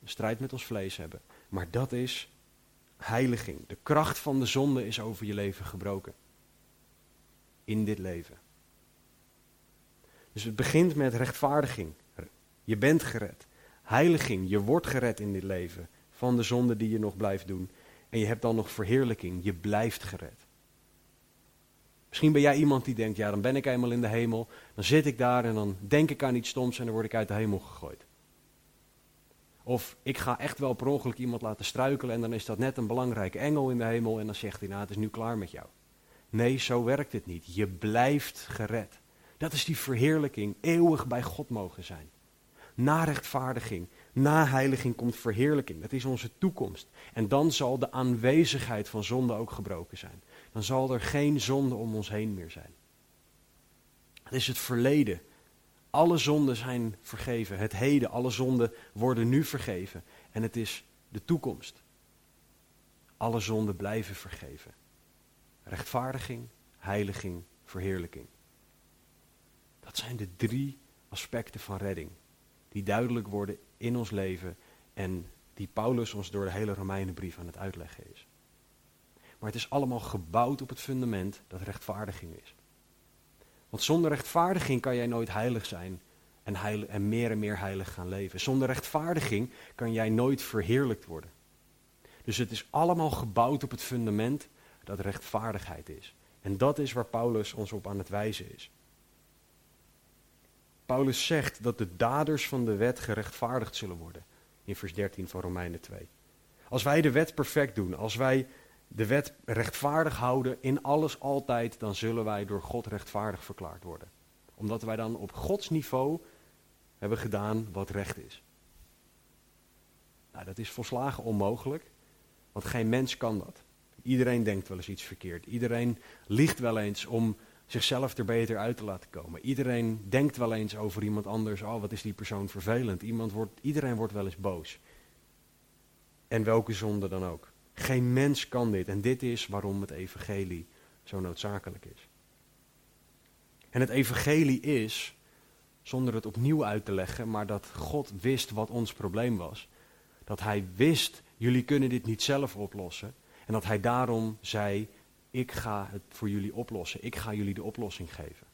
een strijd met ons vlees hebben. Maar dat is heiliging. De kracht van de zonde is over je leven gebroken. In dit leven. Dus het begint met rechtvaardiging. Je bent gered. Heiliging, je wordt gered in dit leven van de zonde die je nog blijft doen. En je hebt dan nog verheerlijking, je blijft gered. Misschien ben jij iemand die denkt, ja dan ben ik eenmaal in de hemel, dan zit ik daar en dan denk ik aan iets stoms en dan word ik uit de hemel gegooid. Of ik ga echt wel per ongeluk iemand laten struikelen en dan is dat net een belangrijke engel in de hemel en dan zegt hij, nou het is nu klaar met jou. Nee, zo werkt het niet. Je blijft gered. Dat is die verheerlijking, eeuwig bij God mogen zijn. Na rechtvaardiging, na heiliging komt verheerlijking. Dat is onze toekomst. En dan zal de aanwezigheid van zonde ook gebroken zijn. Dan zal er geen zonde om ons heen meer zijn. Het is het verleden. Alle zonden zijn vergeven. Het heden, alle zonden worden nu vergeven. En het is de toekomst. Alle zonden blijven vergeven. Rechtvaardiging, heiliging, verheerlijking. Dat zijn de drie aspecten van redding. Die duidelijk worden in ons leven en die Paulus ons door de hele Romeinenbrief aan het uitleggen is. Maar het is allemaal gebouwd op het fundament dat rechtvaardiging is. Want zonder rechtvaardiging kan jij nooit heilig zijn en, en meer en meer heilig gaan leven. Zonder rechtvaardiging kan jij nooit verheerlijkt worden. Dus het is allemaal gebouwd op het fundament dat rechtvaardigheid is. En dat is waar Paulus ons op aan het wijzen is. Paulus zegt dat de daders van de wet gerechtvaardigd zullen worden. In vers 13 van Romeinen 2. Als wij de wet perfect doen, als wij de wet rechtvaardig houden in alles altijd, dan zullen wij door God rechtvaardig verklaard worden. Omdat wij dan op Gods niveau hebben gedaan wat recht is. Nou, dat is volslagen onmogelijk, want geen mens kan dat. Iedereen denkt wel eens iets verkeerd. Iedereen liegt wel eens om zichzelf er beter uit te laten komen. Iedereen denkt wel eens over iemand anders. Oh, wat is die persoon vervelend. Iemand wordt, iedereen wordt wel eens boos. En welke zonde dan ook. Geen mens kan dit. En dit is waarom het evangelie zo noodzakelijk is. En het evangelie is, zonder het opnieuw uit te leggen, maar dat God wist wat ons probleem was. Dat hij wist, jullie kunnen dit niet zelf oplossen. En dat hij daarom zei, ik ga het voor jullie oplossen. Ik ga jullie de oplossing geven.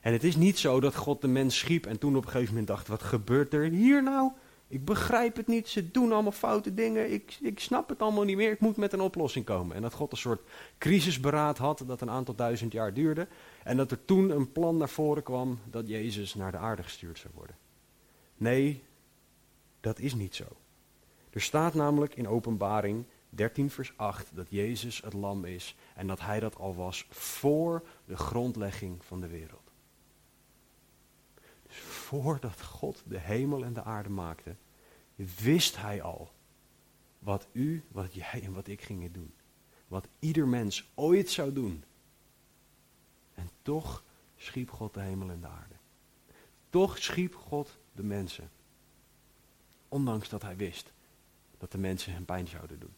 En het is niet zo dat God de mens schiep en toen op een gegeven moment dacht, wat gebeurt er hier nou? Ik begrijp het niet, ze doen allemaal foute dingen, ik, ik snap het allemaal niet meer, ik moet met een oplossing komen. En dat God een soort crisisberaad had dat een aantal duizend jaar duurde. En dat er toen een plan naar voren kwam dat Jezus naar de aarde gestuurd zou worden. Nee, dat is niet zo. Er staat namelijk in Openbaring 13 vers 8 dat Jezus het lam is en dat hij dat al was voor de grondlegging van de wereld. Dus voordat God de hemel en de aarde maakte, wist hij al wat u, wat jij en wat ik gingen doen. Wat ieder mens ooit zou doen. En toch schiep God de hemel en de aarde. Toch schiep God de mensen. Ondanks dat hij wist dat de mensen hem pijn zouden doen.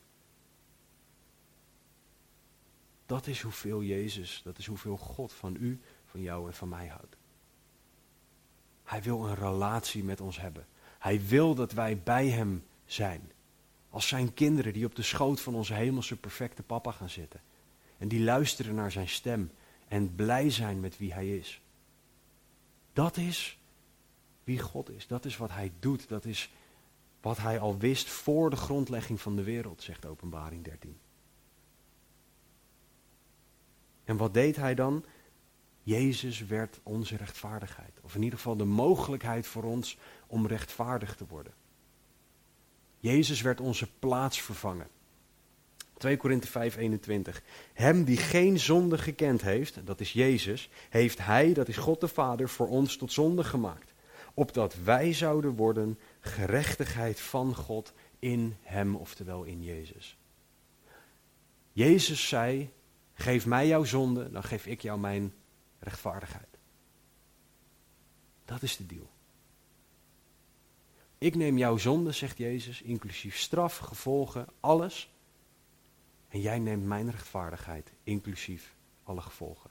Dat is hoeveel Jezus, dat is hoeveel God van u, van jou en van mij houdt. Hij wil een relatie met ons hebben. Hij wil dat wij bij Hem zijn. Als zijn kinderen die op de schoot van onze hemelse perfecte papa gaan zitten. En die luisteren naar zijn stem en blij zijn met wie Hij is. Dat is wie God is. Dat is wat Hij doet. Dat is wat Hij al wist voor de grondlegging van de wereld, zegt Openbaring 13. En wat deed hij dan? Jezus werd onze rechtvaardigheid. Of in ieder geval de mogelijkheid voor ons om rechtvaardig te worden. Jezus werd onze plaatsvervanger. 2 Korinthe 5, 21. Hem die geen zonde gekend heeft, dat is Jezus, heeft Hij, dat is God de Vader, voor ons tot zonde gemaakt. Opdat wij zouden worden gerechtigheid van God in Hem, oftewel in Jezus. Jezus zei, Geef mij jouw zonde, dan geef ik jou mijn rechtvaardigheid. Dat is de deal. Ik neem jouw zonde, zegt Jezus, inclusief straf, gevolgen, alles. En jij neemt mijn rechtvaardigheid, inclusief alle gevolgen.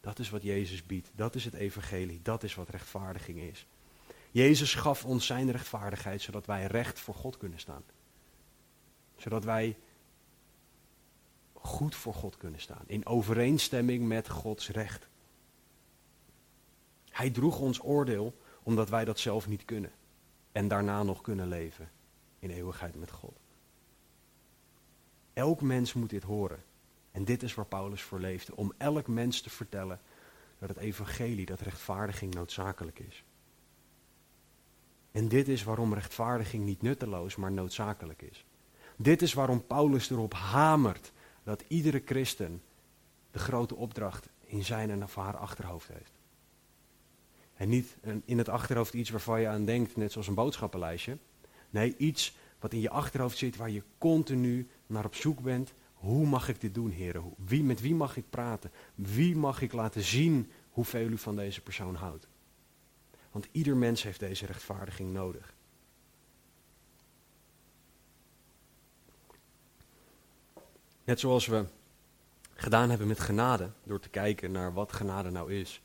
Dat is wat Jezus biedt. Dat is het evangelie. Dat is wat rechtvaardiging is. Jezus gaf ons zijn rechtvaardigheid, zodat wij recht voor God kunnen staan. Zodat wij goed voor God kunnen staan. In overeenstemming met Gods recht. Hij droeg ons oordeel omdat wij dat zelf niet kunnen. En daarna nog kunnen leven in eeuwigheid met God. Elk mens moet dit horen. En dit is waar Paulus voor leefde. Om elk mens te vertellen dat het evangelie, dat rechtvaardiging noodzakelijk is. En dit is waarom rechtvaardiging niet nutteloos, maar noodzakelijk is. Dit is waarom Paulus erop hamert dat iedere christen de grote opdracht in zijn en haar achterhoofd heeft. En niet in het achterhoofd iets waarvan je aan denkt, net zoals een boodschappenlijstje. Nee, iets wat in je achterhoofd zit waar je continu naar op zoek bent. Hoe mag ik dit doen, heren? Wie, met wie mag ik praten? Wie mag ik laten zien hoeveel u van deze persoon houdt? Want ieder mens heeft deze rechtvaardiging nodig. Net zoals we gedaan hebben met genade, door te kijken naar wat genade nou is.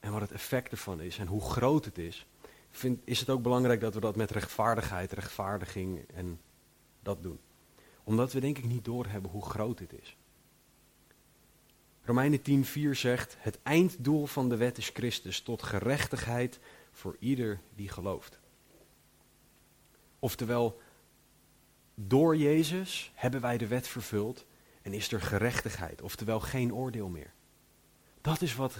En wat het effect ervan is en hoe groot het is. Vind, is het ook belangrijk dat we dat met rechtvaardigheid, rechtvaardiging en dat doen. Omdat we denk ik niet doorhebben hoe groot dit is. Romeinen 10:4 zegt: Het einddoel van de wet is Christus tot gerechtigheid voor ieder die gelooft. Oftewel, door Jezus hebben wij de wet vervuld en is er gerechtigheid, oftewel geen oordeel meer. Dat is wat,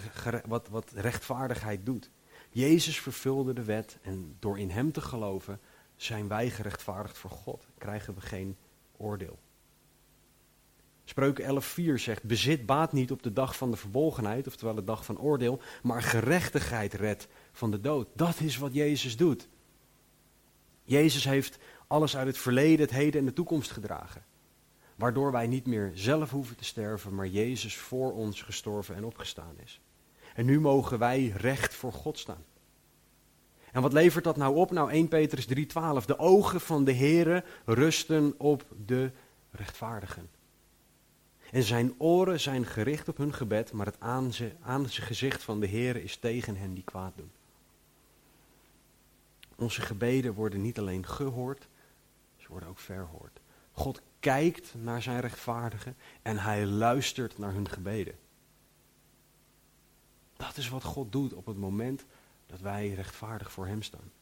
wat, wat rechtvaardigheid doet. Jezus vervulde de wet en door in Hem te geloven zijn wij gerechtvaardigd voor God. Krijgen we geen oordeel. Spreuken 11.4 zegt, bezit baat niet op de dag van de verbolgenheid, oftewel de dag van oordeel, maar gerechtigheid redt van de dood. Dat is wat Jezus doet. Jezus heeft alles uit het verleden, het heden en de toekomst gedragen. Waardoor wij niet meer zelf hoeven te sterven, maar Jezus voor ons gestorven en opgestaan is. En nu mogen wij recht voor God staan. En wat levert dat nou op? Nou 1 Petrus 3:12. De ogen van de Here rusten op de rechtvaardigen. En zijn oren zijn gericht op hun gebed, maar het aangezicht van de Heer is tegen hen die kwaad doen. Onze gebeden worden niet alleen gehoord, ze worden ook verhoord. God kijkt naar zijn rechtvaardigen en hij luistert naar hun gebeden. Dat is wat God doet op het moment dat wij rechtvaardig voor Hem staan.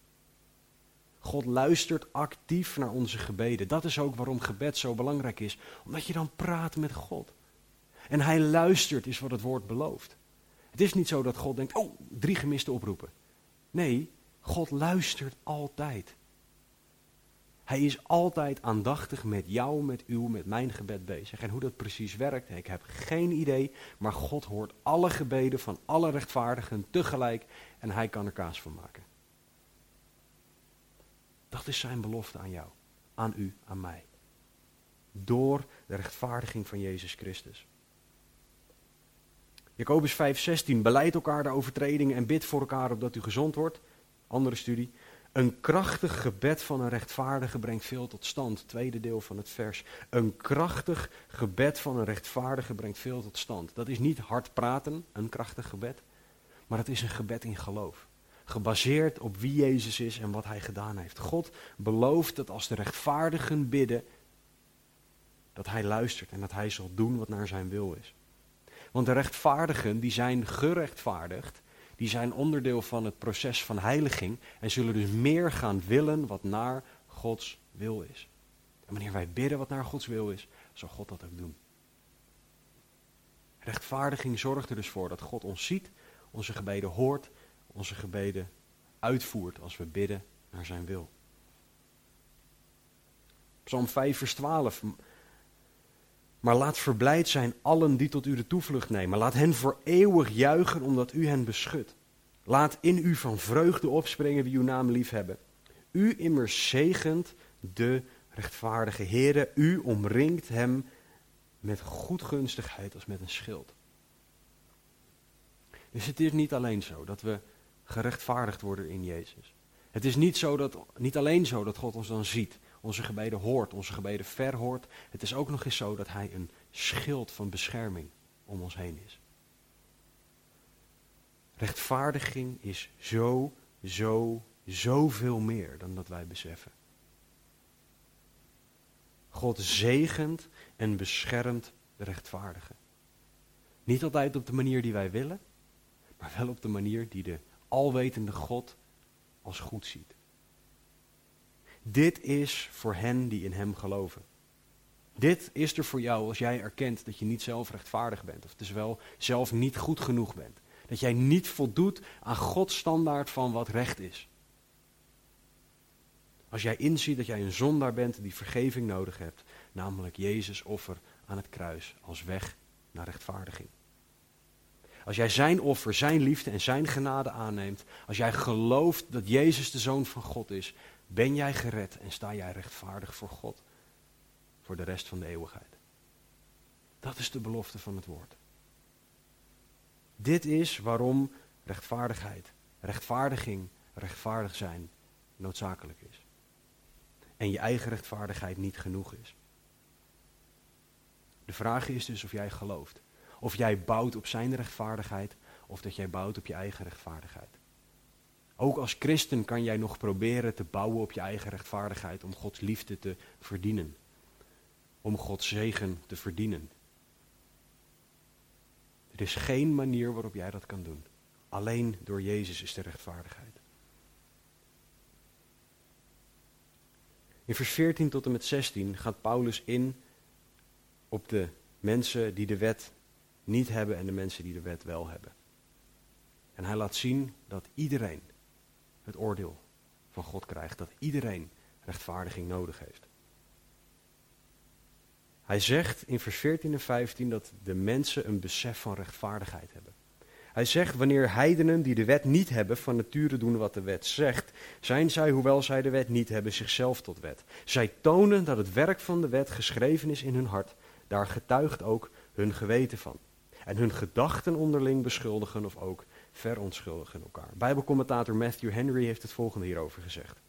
God luistert actief naar onze gebeden. Dat is ook waarom gebed zo belangrijk is. Omdat je dan praat met God. En Hij luistert, is wat het woord belooft. Het is niet zo dat God denkt, oh, drie gemiste oproepen. Nee, God luistert altijd. Hij is altijd aandachtig met jou, met uw, met mijn gebed bezig. En hoe dat precies werkt, ik heb geen idee. Maar God hoort alle gebeden van alle rechtvaardigen tegelijk en hij kan er kaas van maken. Dat is zijn belofte aan jou, aan u, aan mij. Door de rechtvaardiging van Jezus Christus. Jacobus 5:16 beleid elkaar de overtredingen en bid voor elkaar opdat u gezond wordt. Andere studie. Een krachtig gebed van een rechtvaardige brengt veel tot stand. Tweede deel van het vers. Een krachtig gebed van een rechtvaardige brengt veel tot stand. Dat is niet hard praten, een krachtig gebed. Maar het is een gebed in geloof. Gebaseerd op wie Jezus is en wat hij gedaan heeft. God belooft dat als de rechtvaardigen bidden, dat hij luistert en dat hij zal doen wat naar zijn wil is. Want de rechtvaardigen, die zijn gerechtvaardigd die zijn onderdeel van het proces van heiliging en zullen dus meer gaan willen wat naar Gods wil is. En wanneer wij bidden wat naar Gods wil is, zal God dat ook doen. Rechtvaardiging zorgt er dus voor dat God ons ziet, onze gebeden hoort, onze gebeden uitvoert als we bidden naar zijn wil. Psalm 5, vers 12. Maar laat verblijd zijn allen die tot u de toevlucht nemen. Laat hen voor eeuwig juichen omdat u hen beschut. Laat in u van vreugde opspringen wie uw naam lief hebben. U immers zegent de rechtvaardige Heere. U omringt hem met goedgunstigheid als met een schild. Dus het is niet alleen zo dat we gerechtvaardigd worden in Jezus. Het is niet, zo dat, niet alleen zo dat God ons dan ziet onze gebeden hoort, onze gebeden verhoort. Het is ook nog eens zo dat hij een schild van bescherming om ons heen is. Rechtvaardiging is zo, zo, zoveel meer dan dat wij beseffen. God zegent en beschermt de rechtvaardigen. Niet altijd op de manier die wij willen, maar wel op de manier die de alwetende God als goed ziet. Dit is voor hen die in Hem geloven. Dit is er voor jou als jij erkent dat je niet zelf rechtvaardig bent. Of dus wel zelf niet goed genoeg bent. Dat jij niet voldoet aan Gods standaard van wat recht is. Als jij inziet dat jij een zondaar bent die vergeving nodig hebt. Namelijk Jezus offer aan het kruis als weg naar rechtvaardiging. Als jij zijn offer, zijn liefde en zijn genade aanneemt. Als jij gelooft dat Jezus de Zoon van God is. Ben jij gered en sta jij rechtvaardig voor God voor de rest van de eeuwigheid? Dat is de belofte van het woord. Dit is waarom rechtvaardigheid, rechtvaardiging, rechtvaardig zijn noodzakelijk is. En je eigen rechtvaardigheid niet genoeg is. De vraag is dus of jij gelooft. Of jij bouwt op zijn rechtvaardigheid of dat jij bouwt op je eigen rechtvaardigheid. Ook als christen kan jij nog proberen te bouwen op je eigen rechtvaardigheid om Gods liefde te verdienen. Om Gods zegen te verdienen. Er is geen manier waarop jij dat kan doen. Alleen door Jezus is de rechtvaardigheid. In vers 14 tot en met 16 gaat Paulus in op de mensen die de wet niet hebben en de mensen die de wet wel hebben. En hij laat zien dat iedereen het oordeel van God krijgt. Dat iedereen rechtvaardiging nodig heeft. Hij zegt in vers 14 en 15 dat de mensen een besef van rechtvaardigheid hebben. Hij zegt, wanneer heidenen die de wet niet hebben, van nature doen wat de wet zegt, zijn zij, hoewel zij de wet niet hebben, zichzelf tot wet. Zij tonen dat het werk van de wet geschreven is in hun hart, daar getuigt ook hun geweten van. En hun gedachten onderling beschuldigen of ook verontschuldigen elkaar. Bijbelcommentator Matthew Henry heeft het volgende hierover gezegd.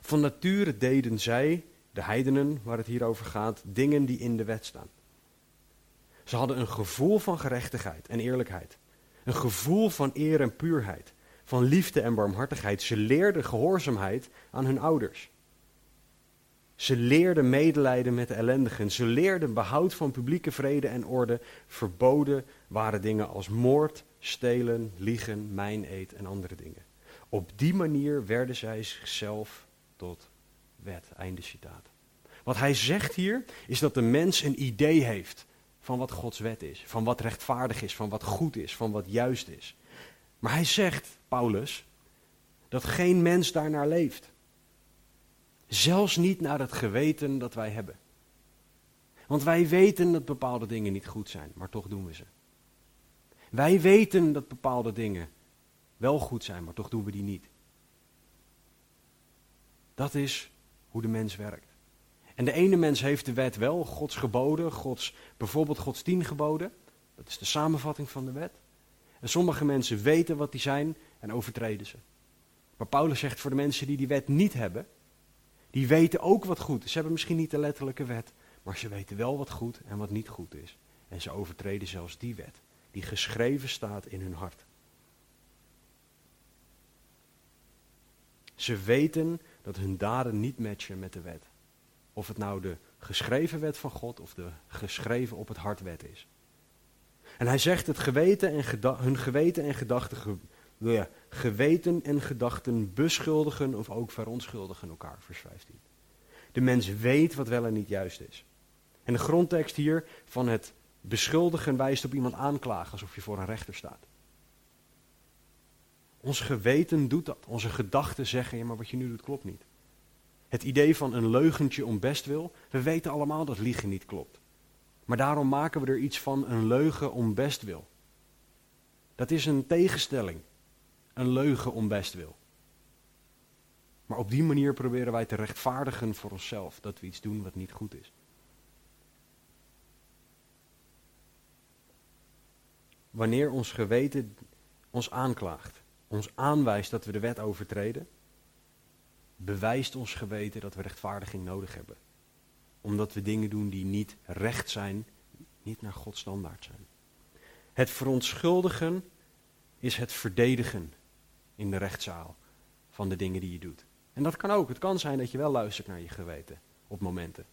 Van nature deden zij, de heidenen waar het hier over gaat, dingen die in de wet staan. Ze hadden een gevoel van gerechtigheid en eerlijkheid. Een gevoel van eer en puurheid. Van liefde en barmhartigheid. Ze leerden gehoorzaamheid aan hun ouders. Ze leerden medelijden met de ellendigen. Ze leerden behoud van publieke vrede en orde. Verboden waren dingen als moord, stelen, liegen, mijneet en andere dingen. Op die manier werden zij zichzelf tot wet. Einde citaat. Wat hij zegt hier is dat de mens een idee heeft van wat Gods wet is, van wat rechtvaardig is, van wat goed is, van wat juist is. Maar hij zegt, Paulus, dat geen mens daarnaar leeft. Zelfs niet naar het geweten dat wij hebben. Want wij weten dat bepaalde dingen niet goed zijn, maar toch doen we ze. Wij weten dat bepaalde dingen wel goed zijn, maar toch doen we die niet. Dat is hoe de mens werkt. En de ene mens heeft de wet wel, Gods geboden, Gods, bijvoorbeeld Gods tien geboden. Dat is de samenvatting van de wet. En sommige mensen weten wat die zijn en overtreden ze. Maar Paulus zegt voor de mensen die die wet niet hebben, die weten ook wat goed is. Ze hebben misschien niet de letterlijke wet, maar ze weten wel wat goed en wat niet goed is. En ze overtreden zelfs die wet, die geschreven staat in hun hart. Ze weten dat hun daden niet matchen met de wet. Of het nou de geschreven wet van God of de geschreven op het hart wet is. En hij zegt het geweten en hun geweten en gedachten, geweten en gedachten beschuldigen of ook verontschuldigen elkaar, vers 15. De mens weet wat wel en niet juist is. En de grondtekst hier van het beschuldigen wijst op iemand aanklagen, alsof je voor een rechter staat. Ons geweten doet dat. Onze gedachten zeggen, ja maar wat je nu doet klopt niet. Het idee van een leugentje om bestwil. We weten allemaal dat liegen niet klopt. Maar daarom maken we er iets van een leugen om bestwil. Dat is een tegenstelling. Een leugen om bestwil. Maar op die manier proberen wij te rechtvaardigen voor onszelf dat we iets doen wat niet goed is. Wanneer ons geweten ons aanklaagt, ons aanwijst dat we de wet overtreden, bewijst ons geweten dat we rechtvaardiging nodig hebben. Omdat we dingen doen die niet recht zijn, niet naar Gods standaard zijn. Het verontschuldigen is het verdedigen in de rechtszaal van de dingen die je doet. En dat kan ook. Het kan zijn dat je wel luistert naar je geweten op momenten.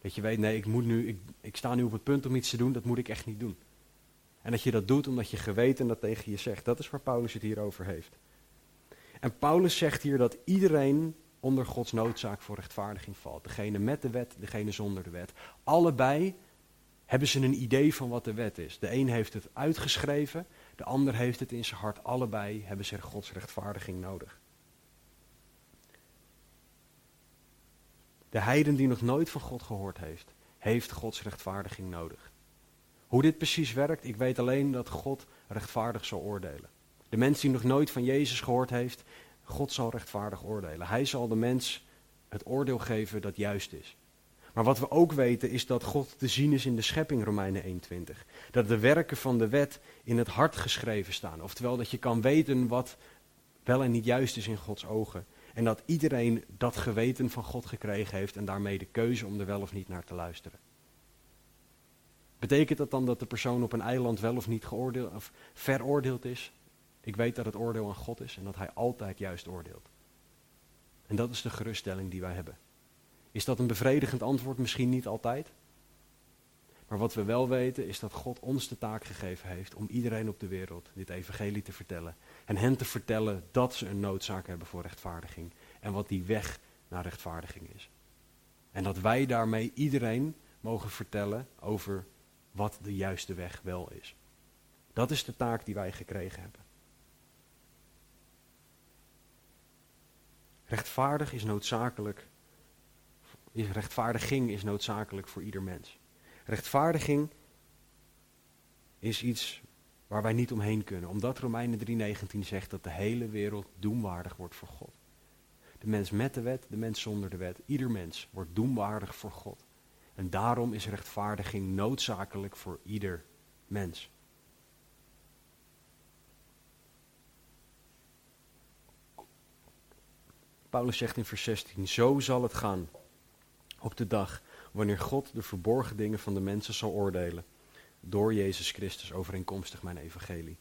Dat je weet, nee, ik, moet nu, ik, ik sta nu op het punt om iets te doen, dat moet ik echt niet doen. En dat je dat doet omdat je geweten dat tegen je zegt. Dat is waar Paulus het hier over heeft. En Paulus zegt hier dat iedereen onder Gods noodzaak voor rechtvaardiging valt. Degene met de wet, degene zonder de wet. Allebei hebben ze een idee van wat de wet is. De een heeft het uitgeschreven, de ander heeft het in zijn hart. Allebei hebben ze Gods rechtvaardiging nodig. De heiden die nog nooit van God gehoord heeft, heeft Gods rechtvaardiging nodig. Hoe dit precies werkt, ik weet alleen dat God rechtvaardig zal oordelen. De mens die nog nooit van Jezus gehoord heeft, God zal rechtvaardig oordelen. Hij zal de mens het oordeel geven dat juist is. Maar wat we ook weten is dat God te zien is in de schepping, Romeinen 1.20. Dat de werken van de wet in het hart geschreven staan. Oftewel dat je kan weten wat wel en niet juist is in Gods ogen. En dat iedereen dat geweten van God gekregen heeft en daarmee de keuze om er wel of niet naar te luisteren. Betekent dat dan dat de persoon op een eiland wel of niet geoordeeld of veroordeeld is? Ik weet dat het oordeel aan God is en dat Hij altijd juist oordeelt. En dat is de geruststelling die wij hebben. Is dat een bevredigend antwoord? Misschien niet altijd. Maar wat we wel weten is dat God ons de taak gegeven heeft om iedereen op de wereld dit evangelie te vertellen. En hen te vertellen dat ze een noodzaak hebben voor rechtvaardiging. En wat die weg naar rechtvaardiging is. En dat wij daarmee iedereen mogen vertellen over wat de juiste weg wel is. Dat is de taak die wij gekregen hebben. Rechtvaardig is noodzakelijk. Rechtvaardiging is noodzakelijk voor ieder mens. Rechtvaardiging is iets waar wij niet omheen kunnen. Omdat Romeinen 3:19 zegt dat de hele wereld doemwaardig wordt voor God. De mens met de wet, de mens zonder de wet. Ieder mens wordt doemwaardig voor God. En daarom is rechtvaardiging noodzakelijk voor ieder mens. Paulus zegt in vers 16, zo zal het gaan op de dag wanneer God de verborgen dingen van de mensen zal oordelen door Jezus Christus overeenkomstig mijn evangelie.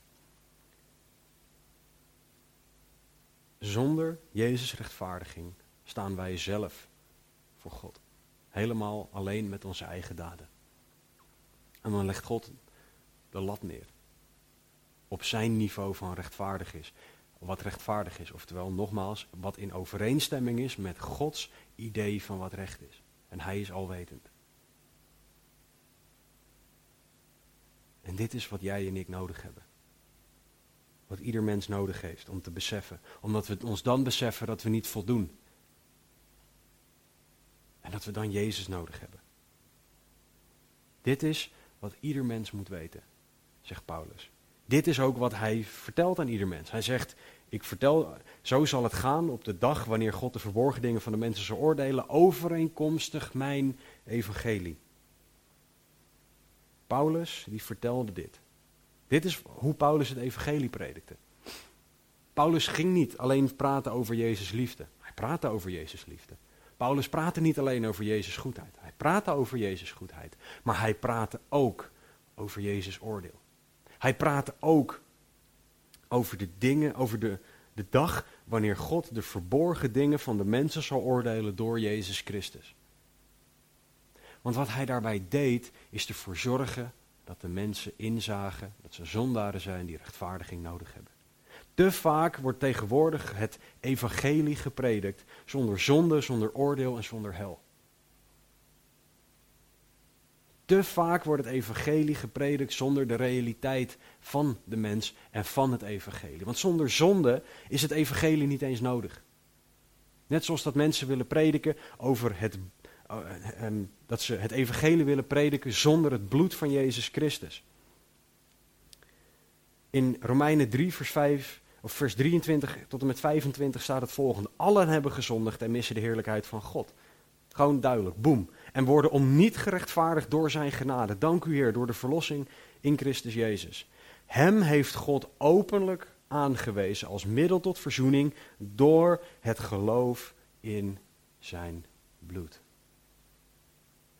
Zonder Jezus rechtvaardiging staan wij zelf voor God. Helemaal alleen met onze eigen daden. En dan legt God de lat neer. Op zijn niveau van rechtvaardig is. Wat rechtvaardig is. Oftewel, nogmaals, wat in overeenstemming is met Gods idee van wat recht is. En hij is alwetend. En dit is wat jij en ik nodig hebben. Wat ieder mens nodig heeft om te beseffen. Omdat we ons dan beseffen dat we niet voldoen. En dat we dan Jezus nodig hebben. Dit is wat ieder mens moet weten, zegt Paulus. Dit is ook wat hij vertelt aan ieder mens. Hij zegt, ik vertel, zo zal het gaan op de dag wanneer God de verborgen dingen van de mensen zal oordelen, overeenkomstig mijn evangelie. Paulus, die vertelde dit. Dit is hoe Paulus het evangelie predikte. Paulus ging niet alleen praten over Jezus liefde. Hij praatte over Jezus liefde. Paulus praatte niet alleen over Jezus goedheid. Hij praatte over Jezus goedheid. Maar hij praatte ook over Jezus oordeel. Hij praatte ook over de dingen, over de, de dag wanneer God de verborgen dingen van de mensen zal oordelen door Jezus Christus. Want wat hij daarbij deed, is ervoor zorgen dat de mensen inzagen dat ze zondaren zijn die rechtvaardiging nodig hebben. Te vaak wordt tegenwoordig het evangelie gepredikt zonder zonde, zonder oordeel en zonder hel. Te vaak wordt het evangelie gepredikt zonder de realiteit van de mens en van het evangelie. Want zonder zonde is het evangelie niet eens nodig. Net zoals dat mensen willen prediken over het, uh, um, dat ze het evangelie willen prediken zonder het bloed van Jezus Christus. In Romeinen 3 vers 5 of vers 23 tot en met 25 staat het volgende. Allen hebben gezondigd en missen de heerlijkheid van God. Gewoon duidelijk, boem. En worden om niet gerechtvaardigd door zijn genade. Dank u Heer, door de verlossing in Christus Jezus. Hem heeft God openlijk aangewezen als middel tot verzoening door het geloof in zijn bloed.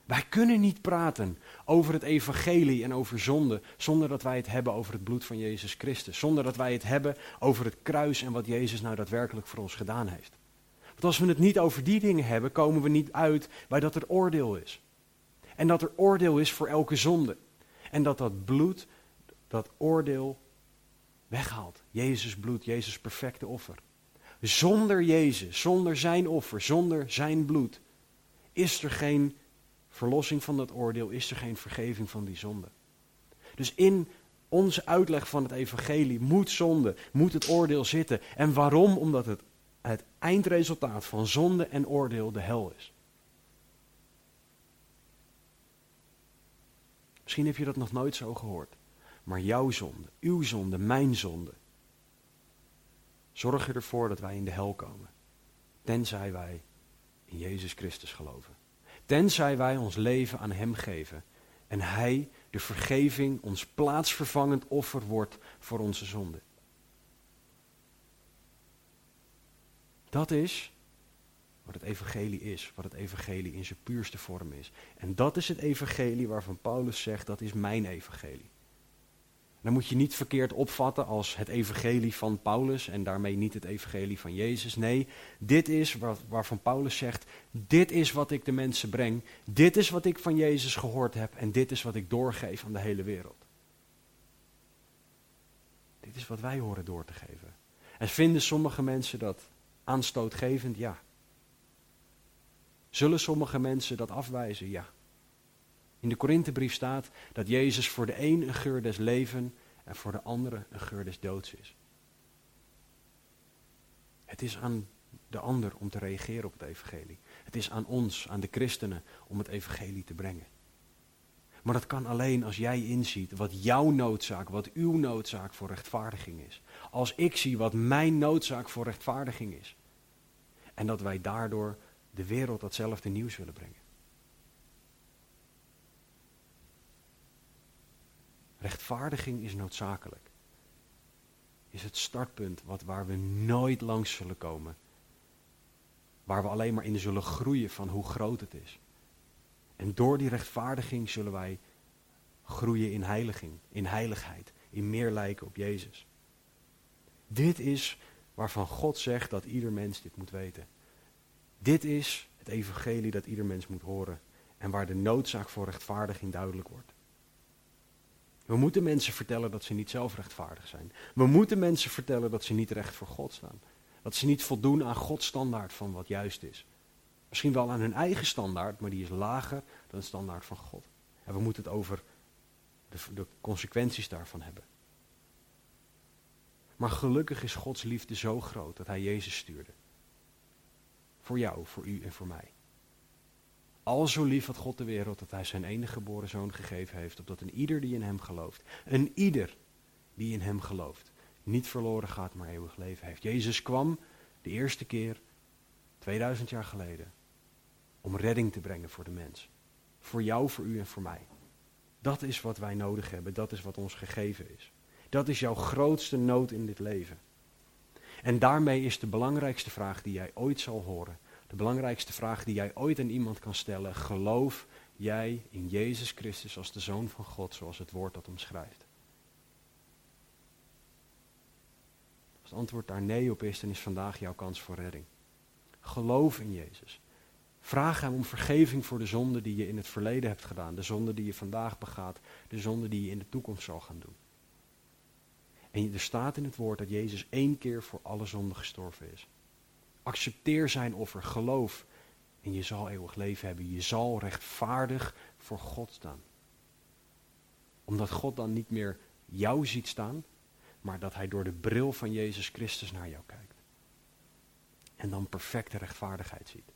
Wij kunnen niet praten over het evangelie en over zonde zonder dat wij het hebben over het bloed van Jezus Christus. Zonder dat wij het hebben over het kruis en wat Jezus nou daadwerkelijk voor ons gedaan heeft. Want als we het niet over die dingen hebben, komen we niet uit bij dat er oordeel is. En dat er oordeel is voor elke zonde. En dat dat bloed dat oordeel weghaalt. Jezus bloed, Jezus perfecte offer. Zonder Jezus, zonder zijn offer, zonder zijn bloed, is er geen verlossing van dat oordeel, is er geen vergeving van die zonde. Dus in onze uitleg van het evangelie moet zonde, moet het oordeel zitten. En waarom? Omdat het, het eindresultaat van zonde en oordeel de hel is. Misschien heb je dat nog nooit zo gehoord. Maar jouw zonde, uw zonde, mijn zonde, zorgen ervoor dat wij in de hel komen. Tenzij wij in Jezus Christus geloven. Tenzij wij ons leven aan Hem geven en Hij, de vergeving, ons plaatsvervangend offer wordt voor onze zonde. Dat is wat het evangelie is, wat het evangelie in zijn puurste vorm is. En dat is het evangelie waarvan Paulus zegt, dat is mijn evangelie. Dan moet je niet verkeerd opvatten als het evangelie van Paulus en daarmee niet het evangelie van Jezus. Nee, dit is waar, waarvan Paulus zegt, dit is wat ik de mensen breng, dit is wat ik van Jezus gehoord heb en dit is wat ik doorgeef aan de hele wereld. Dit is wat wij horen door te geven. En vinden sommige mensen dat aanstootgevend? Ja. Zullen sommige mensen dat afwijzen? Ja. In de Korinthebrief staat dat Jezus voor de een een geur des leven en voor de andere een geur des doods is. Het is aan de ander om te reageren op het evangelie. Het is aan ons, aan de christenen, om het evangelie te brengen. Maar dat kan alleen als jij inziet wat jouw noodzaak, wat uw noodzaak voor rechtvaardiging is. Als ik zie wat mijn noodzaak voor rechtvaardiging is. En dat wij daardoor de wereld datzelfde nieuws willen brengen. Rechtvaardiging is noodzakelijk. Is het startpunt wat, waar we nooit langs zullen komen. Waar we alleen maar in zullen groeien van hoe groot het is. En door die rechtvaardiging zullen wij groeien in heiliging, in heiligheid, in meer lijken op Jezus. Dit is waarvan God zegt dat ieder mens dit moet weten. Dit is het evangelie dat ieder mens moet horen en waar de noodzaak voor rechtvaardiging duidelijk wordt. We moeten mensen vertellen dat ze niet zelf rechtvaardig zijn. We moeten mensen vertellen dat ze niet recht voor God staan. Dat ze niet voldoen aan Gods standaard van wat juist is. Misschien wel aan hun eigen standaard, maar die is lager dan de standaard van God. En we moeten het over de, de consequenties daarvan hebben. Maar gelukkig is Gods liefde zo groot dat Hij Jezus stuurde. Voor jou, voor u en voor mij. Al zo lief had God de wereld dat Hij zijn enige geboren zoon gegeven heeft, opdat een ieder die in Hem gelooft, een ieder die in Hem gelooft, niet verloren gaat, maar eeuwig leven heeft. Jezus kwam de eerste keer, 2000 jaar geleden, om redding te brengen voor de mens. Voor jou, voor u en voor mij. Dat is wat wij nodig hebben, dat is wat ons gegeven is. Dat is jouw grootste nood in dit leven. En daarmee is de belangrijkste vraag die jij ooit zal horen, de belangrijkste vraag die jij ooit aan iemand kan stellen, geloof jij in Jezus Christus als de Zoon van God, zoals het woord dat omschrijft? Als het antwoord daar nee op is, dan is vandaag jouw kans voor redding. Geloof in Jezus. Vraag hem om vergeving voor de zonde die je in het verleden hebt gedaan, de zonde die je vandaag begaat, de zonde die je in de toekomst zal gaan doen. En er staat in het woord dat Jezus één keer voor alle zonden gestorven is. Accepteer zijn offer, geloof en je zal eeuwig leven hebben. Je zal rechtvaardig voor God staan. Omdat God dan niet meer jou ziet staan, maar dat hij door de bril van Jezus Christus naar jou kijkt. En dan perfecte rechtvaardigheid ziet.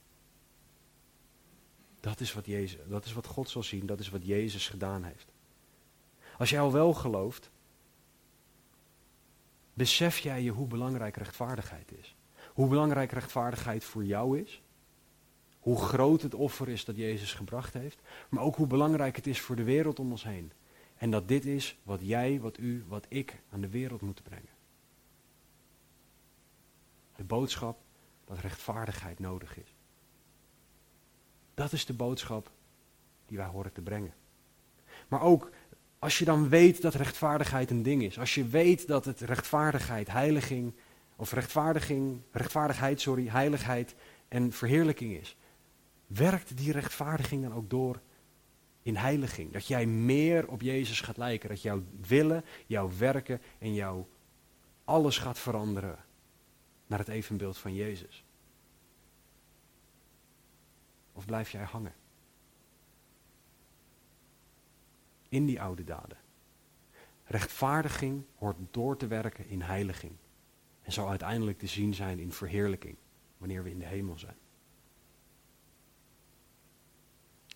Dat is wat, Jezus, dat is wat God zal zien, dat is wat Jezus gedaan heeft. Als jij al wel gelooft, besef jij je hoe belangrijk rechtvaardigheid is. Hoe belangrijk rechtvaardigheid voor jou is. Hoe groot het offer is dat Jezus gebracht heeft. Maar ook hoe belangrijk het is voor de wereld om ons heen. En dat dit is wat jij, wat u, wat ik aan de wereld moeten brengen. De boodschap dat rechtvaardigheid nodig is. Dat is de boodschap die wij horen te brengen. Maar ook als je dan weet dat rechtvaardigheid een ding is. Als je weet dat het rechtvaardigheid, heiliging, of rechtvaardiging, rechtvaardigheid, sorry, heiligheid en verheerlijking is. Werkt die rechtvaardiging dan ook door in heiliging? Dat jij meer op Jezus gaat lijken. Dat jouw willen, jouw werken en jouw alles gaat veranderen naar het evenbeeld van Jezus. Of blijf jij hangen? In die oude daden. Rechtvaardiging hoort door te werken in heiliging. En zal uiteindelijk te zien zijn in verheerlijking, wanneer we in de hemel zijn.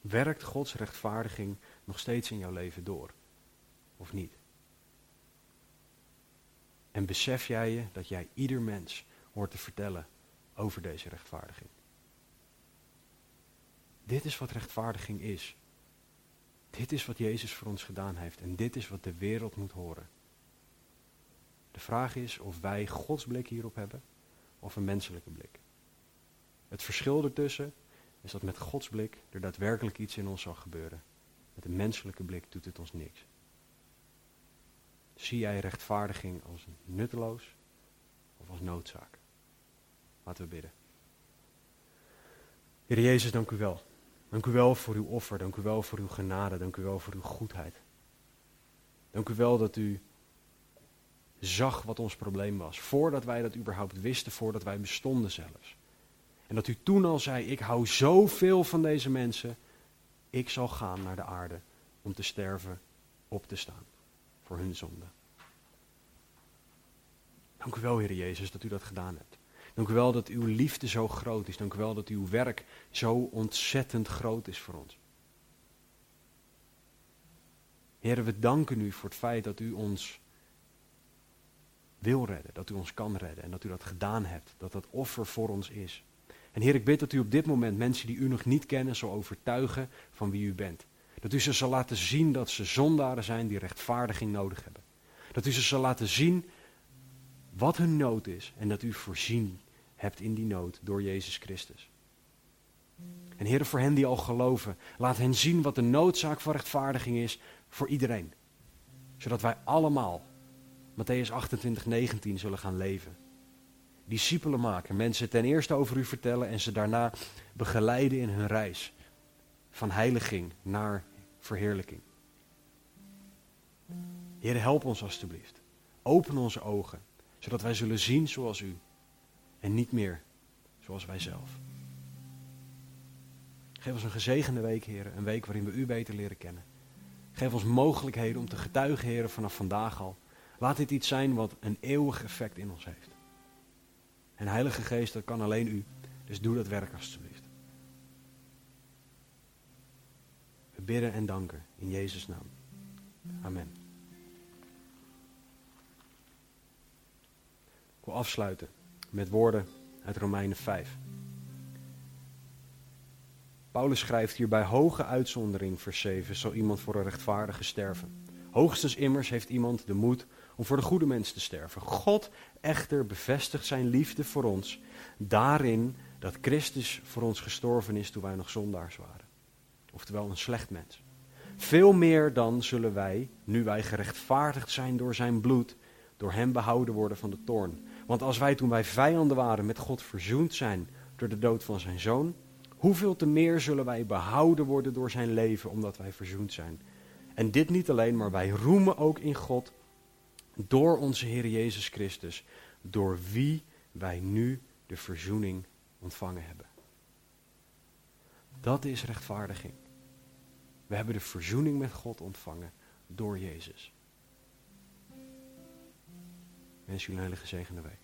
Werkt Gods rechtvaardiging nog steeds in jouw leven door? Of niet? En besef jij je dat jij ieder mens hoort te vertellen over deze rechtvaardiging? Dit is wat rechtvaardiging is. Dit is wat Jezus voor ons gedaan heeft en dit is wat de wereld moet horen. De vraag is of wij Gods blik hierop hebben of een menselijke blik. Het verschil ertussen is dat met Gods blik er daadwerkelijk iets in ons zal gebeuren. Met een menselijke blik doet het ons niks. Zie jij rechtvaardiging als nutteloos of als noodzaak? Laten we bidden. Heer Jezus, dank u wel. Dank u wel voor uw offer. Dank u wel voor uw genade. Dank u wel voor uw goedheid. Dank u wel dat u zag wat ons probleem was. Voordat wij dat überhaupt wisten, voordat wij bestonden zelfs. En dat u toen al zei, ik hou zoveel van deze mensen, ik zal gaan naar de aarde om te sterven, op te staan voor hun zonde. Dank u wel, Heer Jezus, dat u dat gedaan hebt. Dank u wel dat uw liefde zo groot is. Dank u wel dat uw werk zo ontzettend groot is voor ons. Heren, we danken u voor het feit dat u ons wil redden, dat u ons kan redden en dat u dat gedaan hebt, dat dat offer voor ons is. En Heer, ik bid dat u op dit moment mensen die u nog niet kennen zal overtuigen van wie u bent. Dat u ze zal laten zien dat ze zondaren zijn die rechtvaardiging nodig hebben. Dat u ze zal laten zien wat hun nood is en dat u voorzien hebt in die nood door Jezus Christus. En Heer, voor hen die al geloven, laat hen zien wat de noodzaak van rechtvaardiging is voor iedereen. Zodat wij allemaal Matthäus 28, 19 zullen gaan leven. Discipelen maken, mensen ten eerste over u vertellen en ze daarna begeleiden in hun reis. Van heiliging naar verheerlijking. Heer, help ons alstublieft. Open onze ogen, zodat wij zullen zien zoals u en niet meer zoals wij zelf. Geef ons een gezegende week, Heer, een week waarin we u beter leren kennen. Geef ons mogelijkheden om te getuigen, Heer, vanaf vandaag al. Laat dit iets zijn wat een eeuwig effect in ons heeft. En Heilige Geest, dat kan alleen u. Dus doe dat werk alstublieft. We bidden en danken in Jezus' naam. Amen. Ik wil afsluiten met woorden uit Romeinen 5. Paulus schrijft hier bij hoge uitzondering, vers 7, zal iemand voor een rechtvaardige sterven. Hoogstens immers heeft iemand de moed om voor de goede mens te sterven. God echter bevestigt zijn liefde voor ons daarin dat Christus voor ons gestorven is toen wij nog zondaars waren. Oftewel een slecht mens. Veel meer dan zullen wij, nu wij gerechtvaardigd zijn door zijn bloed, door hem behouden worden van de toorn. Want als wij toen wij vijanden waren met God verzoend zijn door de dood van zijn zoon, hoeveel te meer zullen wij behouden worden door zijn leven omdat wij verzoend zijn. En dit niet alleen, maar wij roemen ook in God door onze Heer Jezus Christus, door wie wij nu de verzoening ontvangen hebben. Dat is rechtvaardiging. We hebben de verzoening met God ontvangen door Jezus. Wens jullie een hele gezegende week.